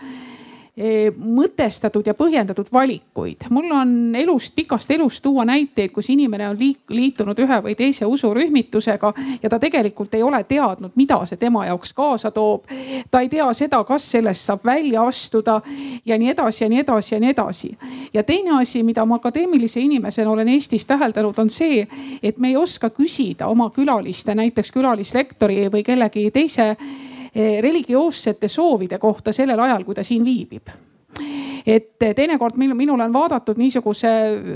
mõtestatud ja põhjendatud valikuid. mul on elust, pikast elust tuua näiteid, kus inimene on liitunud ühe või teise usurühmitusega ja ta tegelikult ei ole teadnud, mida see tema jaoks kaasa toob. ta ei tea seda, kas sellest saab välja astuda ja nii edasi ja nii edasi ja nii edasi. ja teine asi, mida ma akadeemilise inimesena olen Eestis täheldanud, on see, et me ei oska küsida oma külaliste, näiteks külalislektori või kellegi teise Eh, religioossete soovide kohta sellel ajal, kui ta siin viibib et teinekord minule on vaadatud niisuguse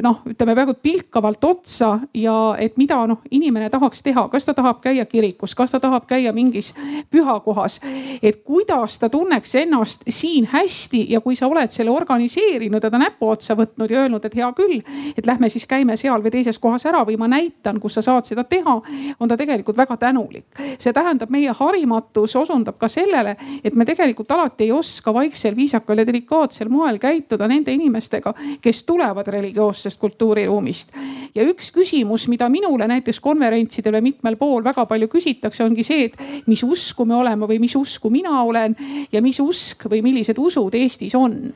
noh, ütleme peaaegu pilkavalt otsa ja et mida noh, inimene tahaks teha, kas ta tahab käia kirikus, kas ta tahab käia mingis pühakohas. et kuidas ta tunneks ennast siin hästi ja kui sa oled selle organiseerinud ja ta näpuotsa võtnud ja öelnud, et hea küll, et lähme siis käime seal või teises kohas ära või ma näitan, kus sa saad seda teha, on ta tegelikult väga tänulik. see tähendab, meie harimatus osundab ka sellele, et me tegelikult alati ei oska vaiksel, viisakal ja delikaatsel moel moel käituda nende inimestega, kes tulevad religioossest kultuuriruumist. ja üks küsimus, mida minule näiteks konverentsidel või mitmel pool väga palju küsitakse, ongi see, et mis usku me oleme või mis usku mina olen ja mis usk või millised usud Eestis on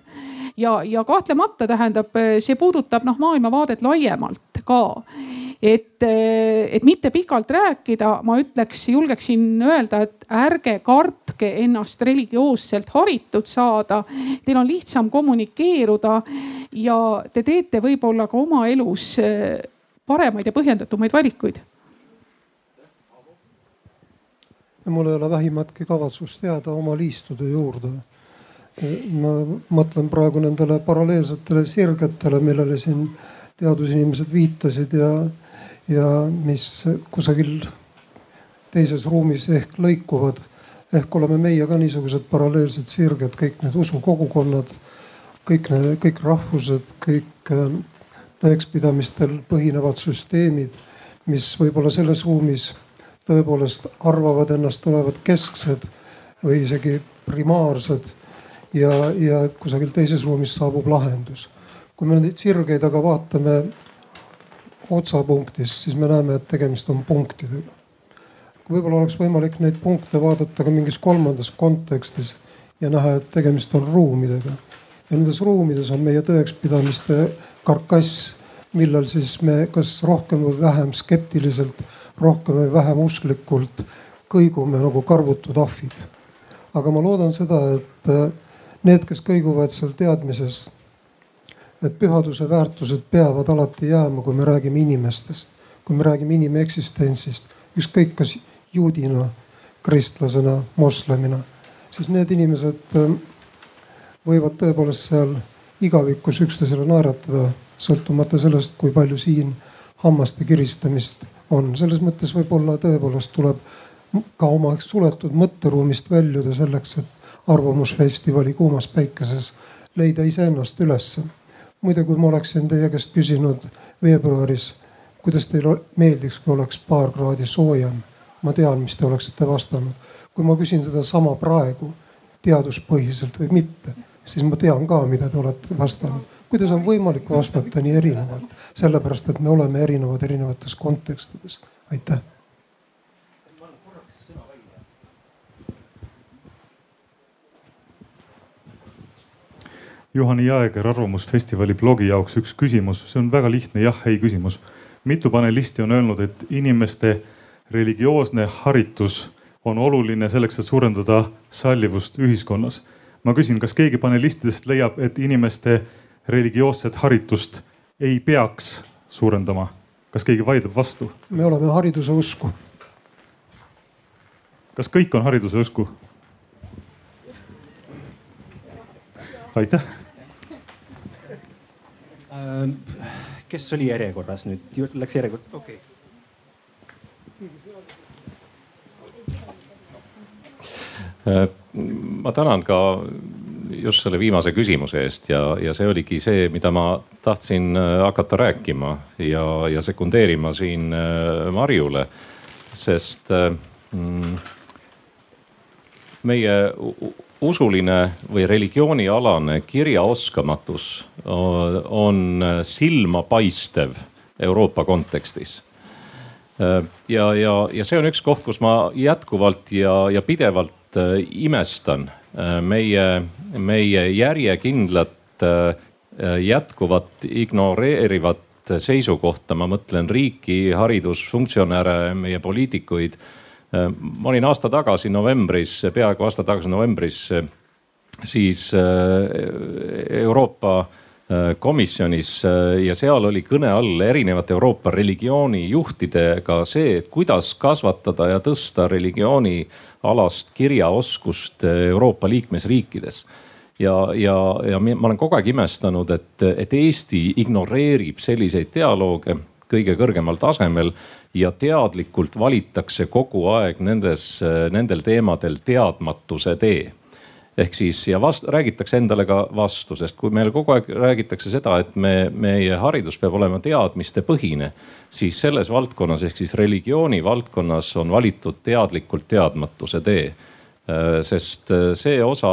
ja, ja kahtlemata tähendab, see puudutab noh maailmavaadet laiemalt ka et, eh, et mitte pikalt rääkida, ma ütleks, julgeksin öelda, et ärge kartke ennast religioosselt haritud saada. Teil on lihtsam kommunikeeruda ja te teete võib-olla ka oma elus eh, paremaid ja põhjendatumaid valikuid mul ei ole vähimatki kavatsust jääda oma liistude juurde. ma mõtlen praegu nendele paralleelsetele sirgetele, millele siin teadusinimesed viitasid ja, ja mis kusagil teises ruumis ehk lõikuvad. ehk oleme meie ka niisugused paralleelsed sirged, kõik need usukogukonnad, kõik need, kõik rahvused, kõik ähm, tõekspidamistel põhinevad süsteemid, mis võib-olla selles ruumis tõepoolest arvavad ennast olevat kesksed või isegi primaarsed ja, ja kusagil teises ruumis saabub lahendus. kui me neid sirgeid aga vaatame otsapunktist, siis me näeme, et tegemist on punktidega. võib-olla oleks võimalik neid punkte vaadata ka mingis kolmandas kontekstis ja näha, et tegemist on ruumidega. ja nendes ruumides on meie tõekspidamiste karkass, millel siis me kas rohkem või vähem skeptiliselt rohkem või vähem usklikult kõigume nagu karvutud ahvid. aga ma loodan seda, et need, kes kõiguvad seal teadmises, et pühaduse väärtused peavad alati jääma, kui me räägime inimestest, kui me räägime inimeksistentsist, ükskõik kas juudina, kristlasena, moslemina, siis need inimesed äh, võivad tõepoolest seal igavikus üksteisele naeratada, sõltumata sellest, kui palju siin hammaste kiristamist on. selles mõttes võib-olla tõepoolest tuleb ka oma suletud mõtteruumist väljuda selleks, et arvamusfestivali kuumas päikeses leida iseennast ülesse. Muide, kui ma oleksin teie käest küsinud veebruaris, kuidas teile meeldiks, kui oleks paar kraadi soojem, ma tean, mis te oleksite vastanud. kui ma küsin sedasama praegu teaduspõhiselt või mitte, siis ma tean ka, mida te olete vastanud kuidas on võimalik vastata nii erinevalt, sellepärast et me oleme erinevad erinevates kontekstides. aitäh. Juhani Jaeger Arvamusfestivali blogi jaoks üks küsimus, see on väga lihtne jah-ei küsimus. mitu panelisti on öelnud, et inimeste religioosne haritus on oluline selleks, et suurendada sallivust ühiskonnas. ma küsin, kas keegi panelistidest leiab, et inimeste religioosset haritust ei peaks suurendama. kas keegi vaidleb vastu? me oleme hariduse usku. kas kõik on hariduse usku? aitäh. Ähm, kes oli järjekorras nüüd, läks järjekord, okei okay. Äh, ma tänan ka just selle viimase küsimuse eest ja, ja see oligi see, mida ma tahtsin äh, hakata rääkima ja, ja sekundeerima siin äh, Marjule. sest äh, mm, meie usuline või religioonialane kirjaoskamatus on silmapaistev Euroopa kontekstis ja, ja, ja see on üks koht, kus ma jätkuvalt ja, ja pidevalt imestan meie, meie järjekindlat jätkuvat ignoreerivat seisukohta, ma mõtlen riiki, haridusfunktsionäre, meie poliitikuid. Ma olin aasta tagasi novembris, peaaegu aasta tagasi novembris siis Euroopa komisjonis ja seal oli kõne all erinevate Euroopa religioonijuhtidega see, et kuidas kasvatada ja tõsta religiooni alast kirjaoskust Euroopa liikmesriikides. Ja, ja, ja ma olen kogu aeg imestanud, et, et Eesti ignoreerib selliseid dialoogi kõige kõrgemal tasemel ja teadlikult valitakse kogu aeg nendes, nendel teemadel teadmatuse tee. Ehk siis ja vast, räägitakse endale ka vastu, sest kui meil kogu aeg räägitakse seda, et me, meie haridus peab olema teadmistepõhine, siis selles valdkonnas ehk siis religiooni valdkonnas on valitud teadlikult teadmatuse tee sest äh, see osa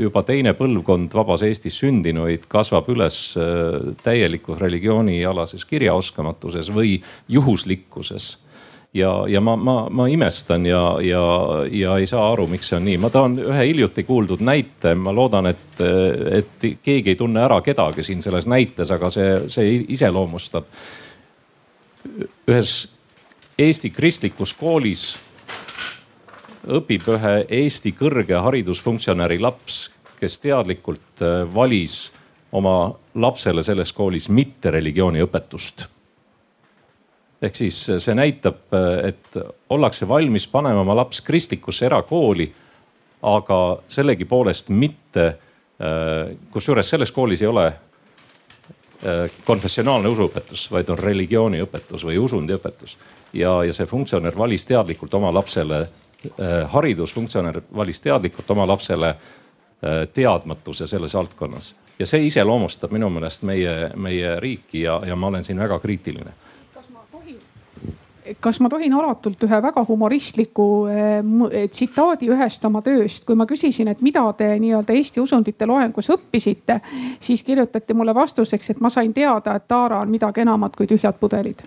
juba teine põlvkond vabas Eestis sündinuid kasvab üles äh, täielikus religioonialases kirjaoskamatuses või juhuslikkuses ja, ja ma, ma, ma imestan ja, ja, ja ei saa aru, miks see on nii. ma toon ühe hiljuti kuuldud näite, ma loodan, et, et keegi ei tunne ära kedagi siin selles näites, aga see, see iseloomustab. ühes Eesti kristlikus koolis õpib ühe Eesti kõrge haridusfunktsionäri laps, kes teadlikult valis oma lapsele selles koolis mitte religiooniõpetust ehk siis see näitab, et ollakse valmis panema oma laps kristlikusse erakooli, aga sellegipoolest mitte, kusjuures selles koolis ei ole konfessionaalne usuõpetus, vaid on religiooniõpetus või usundiõpetus. ja, ja see funktsionär valis teadlikult oma lapsele, haridusfunktsionär valis teadlikult oma lapsele teadmatuse selles valdkonnas. Ja see iseloomustab minu meelest meie, meie riiki ja, ja ma olen siin väga kriitiline. Kas ma tohin alatult ühe väga humoristliku eh, tsitaadi ühest oma tööst, kui ma küsisin, et mida te nii-öelda Eesti usundite loengus õppisite, siis kirjutati mulle vastuseks, et ma sain teada, et Taara on midagi enamat kui tühjad pudelid.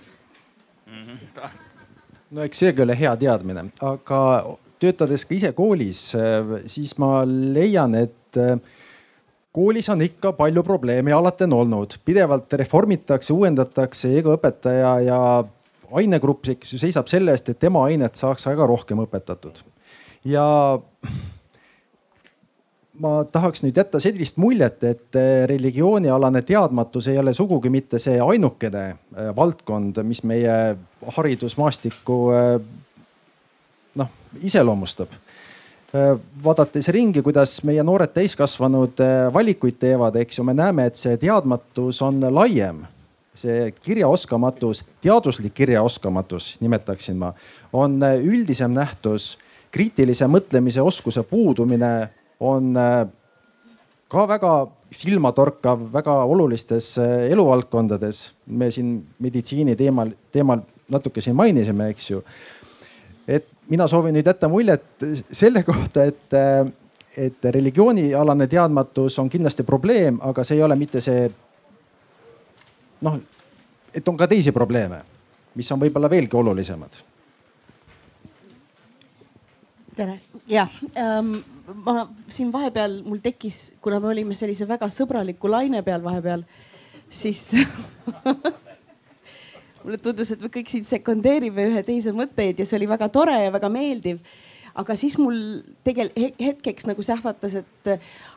No eks seegi ole hea teadmine, aga töötades ka ise koolis, eh, siis ma leian, et eh, koolis on ikka palju probleeme ja alati on olnud, pidevalt reformitakse, uuendatakse, ega õpetaja ja ainegrupp seisab selle eest, et tema ainet saaks väga rohkem õpetatud. ja ma tahaks nüüd jätta sellist muljet, et religioonialane teadmatus ei ole sugugi mitte see ainukene äh, valdkond, mis meie haridusmaastikku äh, noh iseloomustab vaadates ringi, kuidas meie noored täiskasvanud valikuid teevad, eks ju, me näeme, et see teadmatus on laiem. see kirjaoskamatus, teaduslik kirjaoskamatus, nimetaksin ma, on üldisem nähtus. kriitilise mõtlemise oskuse puudumine on ka väga silmatorkav väga olulistes eluvaldkondades. me siin meditsiini teemal, teemal natuke siin mainisime, eks ju. et mina soovin nüüd jätta muljet selle kohta, et, et religioonialane teadmatus on kindlasti probleem, aga see ei ole mitte see noh, et on ka teisi probleeme, mis on võib-olla veelgi olulisemad. tere, jah ähm, ma siin vahepeal mul tekkis, kuna me olime sellise väga sõbraliku laine peal vahepeal, siis mulle tundus, et me kõik siin sekundeerime ühe teise mõtteid ja see oli väga tore ja väga meeldiv. aga siis mul tegelikult hetkeks nagu sähvatas, et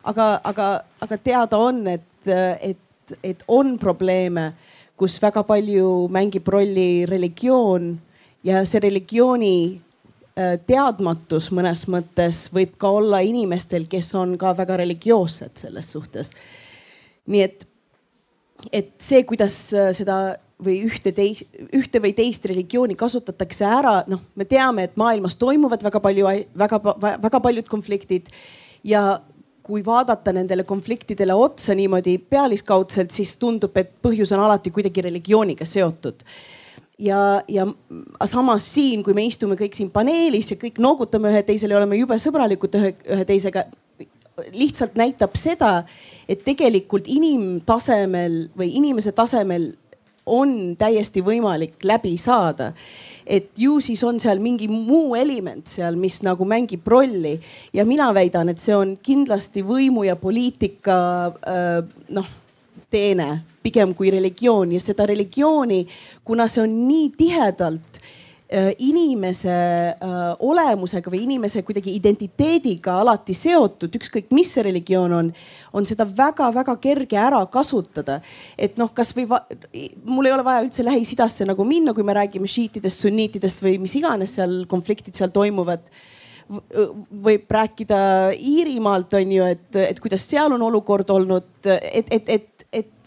aga, aga, aga teada on, et, et, et on probleeme, kus väga palju mängib rolli religioon ja see religiooni teadmatus mõnes mõttes võib ka olla inimestel, kes on ka väga religioossed selles suhtes. nii et, et see, kuidas äh, seda või ühte teist, ühte või teist religiooni kasutatakse ära, noh, me teame, et maailmas toimuvad väga palju, väga, väga paljud konfliktid ja kui vaadata nendele konfliktidele otsa niimoodi pealiskaudselt, siis tundub, et põhjus on alati kuidagi religiooniga seotud ja, ja samas siin, kui me istume kõik siin paneelis ja kõik noogutame ühe teisele ja oleme jube sõbralikud ühe, ühe teisega, lihtsalt näitab seda, et tegelikult inimtasemel või inimese tasemel on täiesti võimalik läbi saada. et ju siis on seal mingi muu element seal, mis nagu mängib rolli ja mina väidan, et see on kindlasti võimu ja poliitika äh, noh teene pigem kui religioon ja seda religiooni, kuna see on nii tihedalt Äh, inimese äh, olemusega või inimese kuidagi identiteediga alati seotud, ükskõik mis see religioon on, on seda väga-väga kerge ära kasutada. et noh, kasvõi mul ei ole vaja üldse Lähis-Idasse nagu minna, kui me räägime šiitidest, sunniitidest või mis iganes seal konfliktid seal toimuvad võib rääkida Iirimaalt on ju, et, et kuidas seal on olukord olnud, et, et, et, et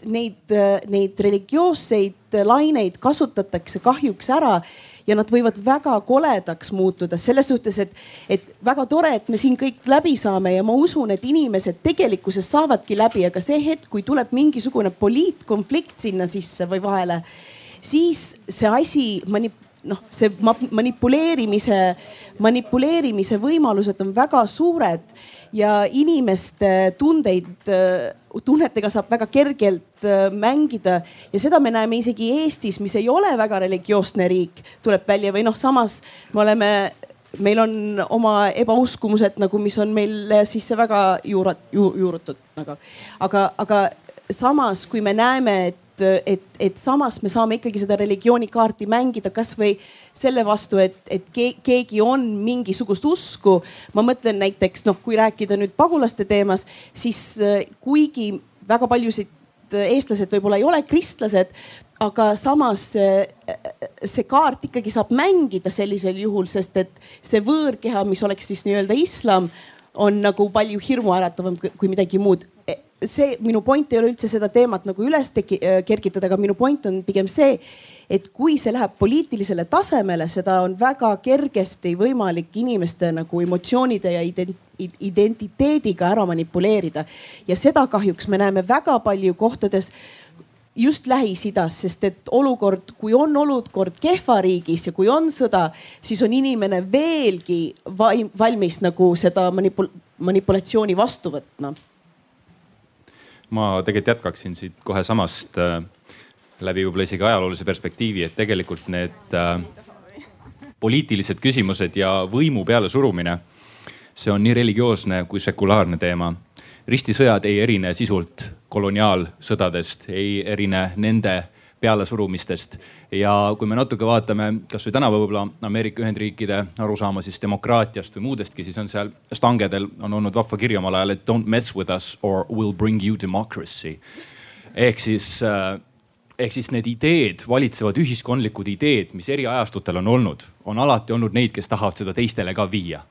neid, neid religioosseid laineid kasutatakse kahjuks ära ja nad võivad väga koledaks muutuda selles suhtes, et, et väga tore, et me siin kõik läbi saame ja ma usun, et inimesed tegelikkuses saavadki läbi, aga see hetk, kui tuleb mingisugune poliitkonflikt sinna sisse või vahele, siis see asi manip-, noh, see manipuleerimise, manipuleerimise võimalused on väga suured ja inimeste tundeid, tunnetega saab väga kergelt äh, mängida. Ja seda me näeme isegi Eestis, mis ei ole väga religioosne riik, tuleb välja. Või noh, samas me oleme meil on oma ebauskumused nagu, mis on meil sisse väga juurat, ju, juurutud nagu, aga, aga samas, kui me näeme, et et, et, samas me saame ikkagi seda religioonikaarti mängida kasvõi selle vastu, et, et keegi on mingisugust usku. ma mõtlen näiteks noh, kui rääkida nüüd pagulaste teemas, siis äh, kuigi väga paljusid äh, eestlased võib-olla ei ole kristlased, aga samas see kaart ikkagi saab mängida sellisel juhul, sest et see võõrkeha, mis oleks siis nii-öelda islam, on nagu palju hirmuäratavam kui midagi muud see minu point ei ole üldse seda teemat nagu üles teki, äh, kergitada, aga minu point on pigem see, et kui see läheb poliitilisele tasemele, seda on väga kergesti võimalik inimeste nagu emotsioonide ja identiteediga ära manipuleerida. ja seda kahjuks me näeme väga palju kohtades just Lähis-Idas, sest et olukord, kui on olukord kehva riigis ja kui on sõda, siis on inimene veelgi valmis nagu seda manipul manipulatsiooni vastu võtma ma tegelikult jätkaksin siit kohe samast äh, läbi võib-olla isegi ajaloolise perspektiivi, et tegelikult need äh, poliitilised küsimused ja võimu pealesurumine, see on nii religioosne kui sekulaarne teema. ristisõjad ei erine sisult koloniaalsõdadest, ei erine nende pealesurumistest. ja kui me natuke vaatame kasvõi tänapäeva võib-olla Ameerika Ühendriikide arusaama siis demokraatiast või muudestki, siis on seal stangedel on olnud vahva kiri omal ajal, et don't mess with us or we'll bring you democracy. ehk siis äh, ehk siis need ideed, valitsevad ühiskondlikud ideed, mis eri ajastutel on olnud, on alati olnud neid, kes tahavad seda teistele ka viia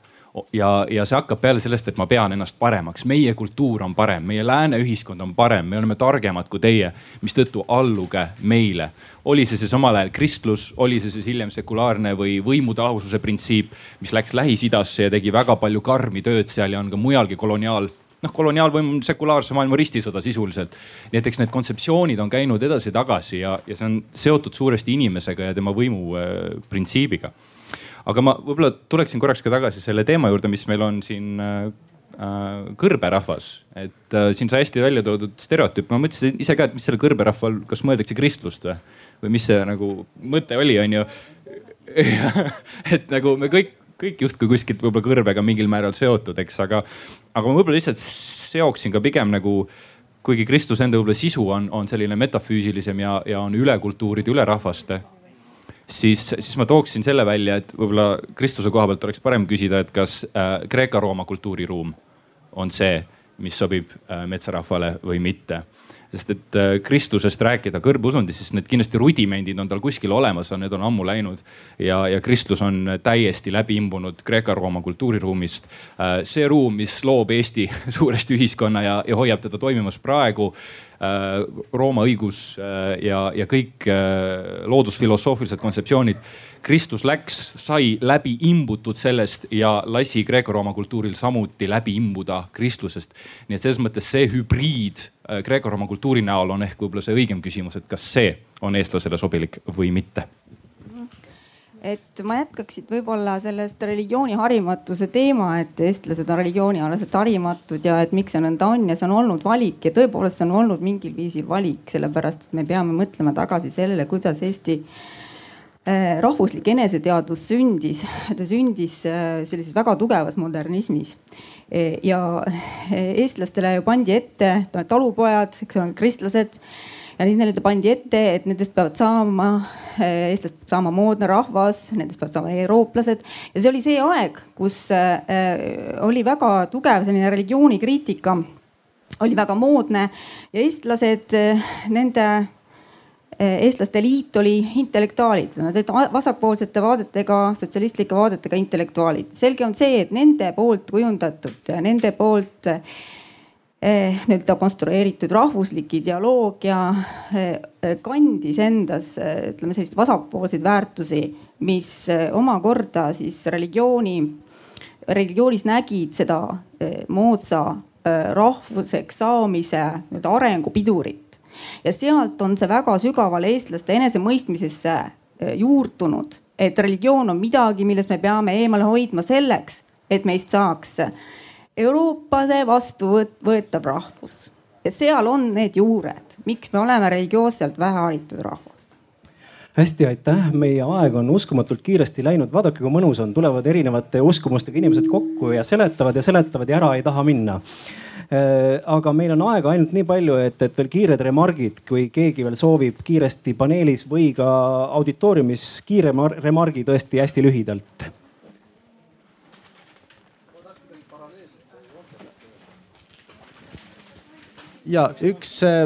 ja, ja see hakkab peale sellest, et ma pean ennast paremaks, meie kultuur on parem, meie lääne ühiskond on parem, me oleme targemad kui teie, mistõttu alluge meile. oli see siis omal ajal kristlus, oli see siis hiljem sekulaarne või võimude lahususe printsiip, mis läks Lähis-Idasse ja tegi väga palju karmi tööd seal ja on ka mujalgi koloniaal noh, koloniaalvõim on sekulaarse maailma ristisõda sisuliselt. nii et eks need kontseptsioonid on käinud edasi-tagasi ja, ja see on seotud suuresti inimesega ja tema võimu äh, printsiibiga aga ma võib-olla tuleksin korraks ka tagasi selle teema juurde, mis meil on siin äh, äh kõrberahvas, et äh, siin sai hästi välja toodud stereotüüp, ma mõtlesin ise ka, et mis selle kõrberahva all, kas mõeldakse kristlust või, või mis see nagu mõte oli, onju. et nagu me kõik, kõik justkui kuskilt võib-olla kõrbega mingil määral seotud, eks, aga, aga ma võib-olla lihtsalt seoksin ka pigem nagu kuigi Kristus enda võib-olla sisu on, on selline metafüüsilisem ja, ja on üle kultuuride, üle rahvaste siis, siis ma tooksin selle välja, et võib-olla Kristuse koha pealt oleks parem küsida, et kas äh, Kreeka-Rooma kultuuriruum on see, mis sobib äh, metsarahvale või mitte sest et äh, kristlusest rääkida kõrbeusundis, siis need kindlasti rudimendid on tal kuskil olemas, need on ammu läinud. ja, ja kristlus on täiesti läbi imbunud Kreeka-Rooma kultuuriruumist. Äh, see ruum, mis loob Eesti suuresti ühiskonna ja, ja hoiab teda toimimas praegu Äh, Rooma õigus ja, ja kõik loodusfilosoofilised kontseptsioonid. Kristus läks, sai läbi imbutud sellest ja lasi Kreeka-Rooma kultuuril samuti läbi imbuda kristlusest. nii et selles mõttes see hübriid Kreeka-Rooma kultuuri näol on ehk võib-olla see õigem küsimus, et kas see on eestlasele sobilik või mitte et ma jätkaksin võib-olla sellest religiooni harimatuse teema, et eestlased on religioonialaselt harimatud ja et miks see nõnda on ja see on olnud valik ja tõepoolest see on olnud mingil viisil valik, sellepärast et me peame mõtlema tagasi sellele, kuidas Eesti äh, rahvuslik eneseteadvus sündis, ta sündis äh, sellises väga tugevas modernismis. E, ja eestlastele pandi ette talupojad, eks ole, kristlased ja siis neile pandi ette, et nendest peavad saama, eestlast peab saama moodne rahvas, nendest peavad saama eurooplased. ja see oli see aeg, kus äh, oli väga tugev selline religioonikriitika, oli väga moodne ja eestlased, nende eestlaste liit oli intellektuaalid, nad olid vasakpoolsete vaadetega, sotsialistlike vaadetega intellektuaalid. selge on see, et nende poolt kujundatud nende poolt äh, Eh, nii-öelda konstrueeritud rahvuslik ideoloogia eh, kandis endas eh, ütleme selliseid vasakpoolseid väärtusi, mis omakorda siis religiooni, religioonis nägid seda moodsa rahvuseks saamise nii-öelda arengupidurit. Ja sealt on see väga sügavale eestlaste enesemõistmisesse juurdunud, et religioon on midagi, millest me peame eemale hoidma selleks, et meist saaks Euroopade vastuvõetav rahvus. Ja seal on need juured, miks me oleme religioosselt väheharitud rahvas. Hästi, aitäh, meie aeg on uskumatult kiiresti läinud, vaadake, kui mõnus on, tulevad erinevate uskumustega inimesed kokku ja seletavad ja seletavad ja ära ei taha minna. Äh, aga meil on aega ainult nii palju, et, et veel kiired remargid, kui keegi veel soovib kiiresti paneelis või ka auditooriumis kiire remargi tõesti hästi lühidalt. Ja üks äh,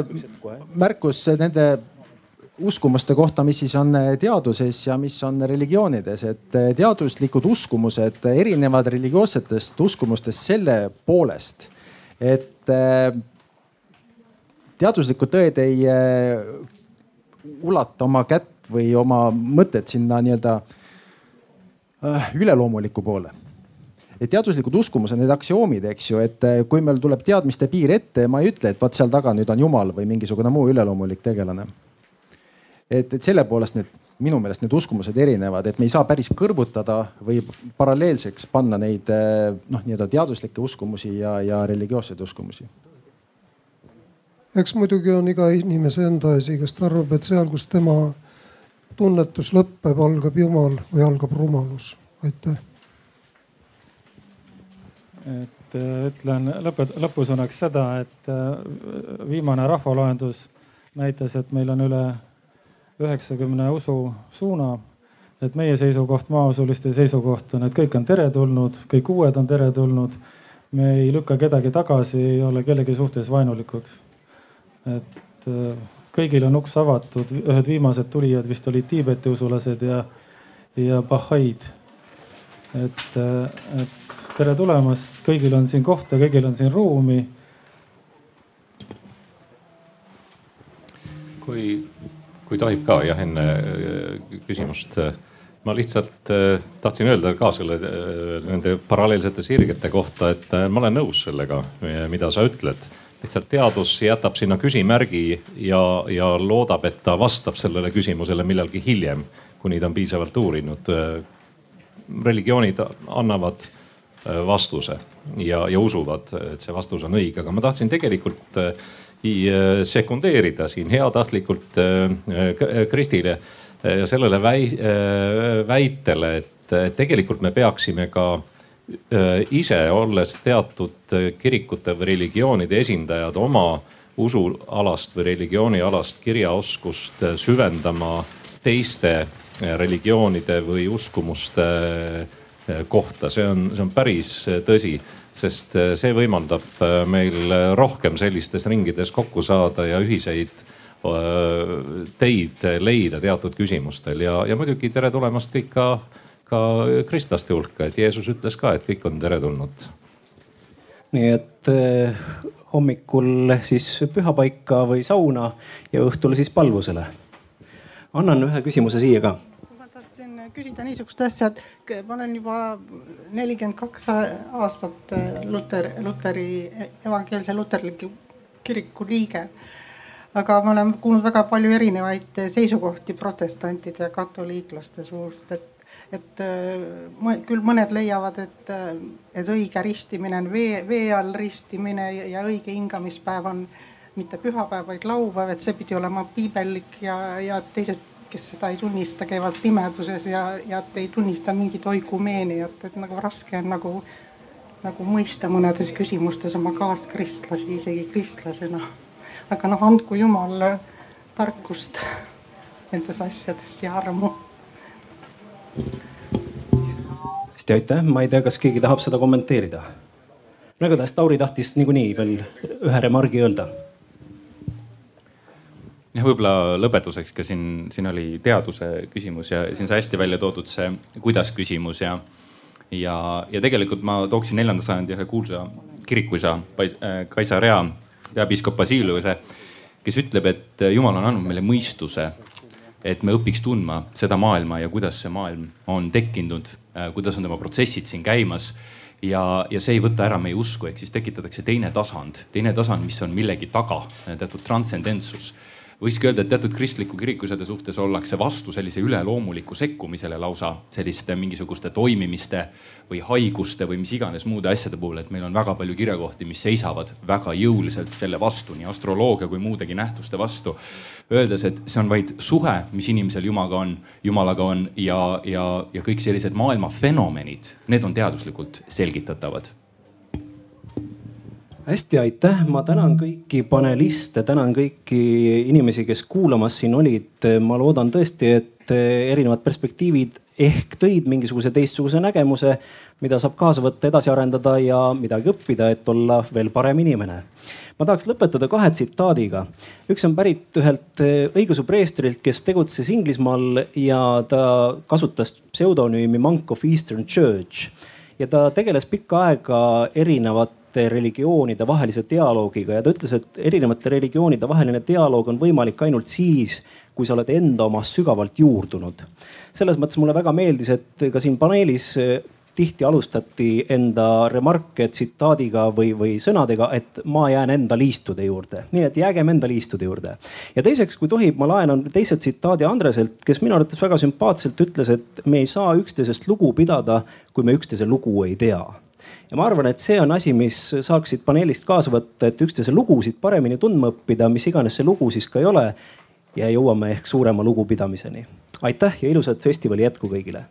märkus nende uskumuste kohta, mis siis on teaduses ja mis on religioonides, et teaduslikud uskumused erinevad religioossetest uskumustest selle poolest, et teaduslikud tõed ei ulata oma kätt või oma mõtet sinna nii-öelda äh, üleloomuliku poole. et teaduslikud uskumused, need aktsioomid, eks ju, et äh, kui meil tuleb teadmiste piir ette, ma ei ütle, et vot seal taga nüüd on jumal või mingisugune muu üleloomulik tegelane. et, et selle poolest need minu meelest need uskumused erinevad, et me ei saa päris kõrvutada või paralleelseks panna neid äh, noh, nii-öelda teaduslikke uskumusi ja, ja religioosseid uskumusi eks muidugi on iga inimese enda asi, kes ta arvab, et seal, kus tema tunnetus lõpeb, algab jumal või algab rumalus. aitäh. et äh, ütlen lõpet-, lõpusõnaks seda, et äh, viimane rahvaloendus näitas, et meil on üle üheksakümne ususuuna. et meie seisukoht, maausuliste seisukoht on, et kõik on teretulnud, kõik uued on teretulnud. me ei lükka kedagi tagasi, ei ole kellegi suhtes vaenulikud et äh, kõigil on uks avatud, ühed viimased tulijad vist olid Tiibeti usulased ja, ja Bahaid. et, äh, et tere tulemast, kõigil on siin kohta, kõigil on siin ruumi. kui, kui tohib ka jah, enne äh, küsimust. ma lihtsalt tahtsin öelda ka selle, nende paralleelsete sirgete kohta, et ma olen nõus sellega, mida sa ütled lihtsalt teadus jätab sinna küsimärgi ja, ja loodab, et ta vastab sellele küsimusele millalgi hiljem, kuni ta on piisavalt uurinud. religioonid annavad äh, vastuse ja, ja usuvad, et see vastus on õige, aga ma tahtsin tegelikult äh, sekundeerida siin heatahtlikult äh, Kristile ja sellele väitele, et tegelikult me peaksime ka ise, olles teatud kirikute või religioonide esindajad, oma usualast või religioonialast kirjaoskust süvendama teiste religioonide või uskumuste kohta, see on, see on päris tõsi, sest see võimaldab meil rohkem sellistes ringides kokku saada ja ühiseid teid leida teatud küsimustel ja, ja muidugi tere tulemast kõik ka ka kristlaste hulka, et Jeesus ütles ka, et kõik on teretulnud. nii et eh, hommikul siis pühapaika või sauna ja õhtul siis palvusele. annan ühe küsimuse siia ka tahtsin küsida niisugust asja, et ma olen juba nelikümmend kaks aastat Luter, Luteri, evangeelse luterliku kiriku liige. aga ma olen kuulnud väga palju erinevaid seisukohti protestantide ja katoliiklaste suust, et et äh, küll mõned leiavad, et, äh, et õige ristimine on vee, vee all ristimine ja õige hingamispäev on mitte pühapäev, vaid laupäev, et see pidi olema piibellik ja, ja teised, kes seda ei tunnista, käivad pimeduses ja, ja ei tunnista mingit oikumeeniat, et nagu raske on nagu, nagu mõista mõnedes küsimustes oma kaaskristlasi, isegi kristlasena. aga noh, andku jumal tarkust nendes asjades ja armu hästi, aitäh, ma ei tea, kas keegi tahab seda kommenteerida. no igatahes Tauri tahtis niikuinii veel ühe remargi öelda. Jah, võib-olla lõpetuseks ka siin, siin oli teaduse küsimus ja siin sai hästi välja toodud see kuidas küsimus ja, ja, ja tegelikult ma tooksin neljanda sajandi ühe kuulsa kirikuisa äh, Kaisa Rea, peapiiskop Basiliuse, kes ütleb, et jumal on andnud meile mõistuse et me õpiks tundma seda maailma ja kuidas see maailm on tekkinud, äh, kuidas on tema protsessid siin käimas. ja, ja see ei võta ära meie usku, ehk siis tekitatakse teine tasand, teine tasand, mis on millegi taga, teatud transcendentsus võikski öelda, et teatud kristliku kirikusõda suhtes ollakse vastu sellise üleloomuliku sekkumisele lausa selliste mingisuguste toimimiste või haiguste või mis iganes muude asjade puhul, et meil on väga palju kirjakohti, mis seisavad väga jõuliselt selle vastu, nii astroloogia kui muudegi nähtuste vastu. Öeldes, et see on vaid suhe, mis inimesel Jumalaga on, Jumalaga on ja, ja, ja kõik sellised maailma fenomenid, need on teaduslikult selgitatavad hästi, aitäh, ma tänan kõiki paneliste, tänan kõiki inimesi, kes kuulamas siin olid. ma loodan tõesti, et erinevad perspektiivid ehk tõid mingisuguse teistsuguse nägemuse, mida saab kaasa võtta, edasi arendada ja midagi õppida, et olla veel parem inimene ma tahaks lõpetada kahe tsitaadiga. üks on pärit ühelt õigeusu preestrilt, kes tegutses Inglismaal ja ta kasutas pseudonüümi Monk of Eastern Church ja ta tegeles pikka aega erinevate religioonide vahelise dialoogiga ja ta ütles, et erinevate religioonide vaheline dialoog on võimalik ainult siis, kui sa oled enda omas sügavalt juurdunud. selles mõttes mulle väga meeldis, et ka siin paneelis tihti alustati enda remarke tsitaadiga või, või sõnadega, et ma jään enda liistude juurde. nii et jäägem enda liistude juurde. ja teiseks, kui tohib, ma laenan teise tsitaadi Andreselt, kes minu arvates väga sümpaatselt ütles, et me ei saa üksteisest lugu pidada, kui me üksteise lugu ei tea ja ma arvan, et see on asi, mis saaksid paneelist kaasa võtta, et üksteise lugusid paremini tundma õppida, mis iganes see lugu siis ka ei ole. ja jõuame ehk suurema lugupidamiseni. aitäh ja ilusat festivali jätku kõigile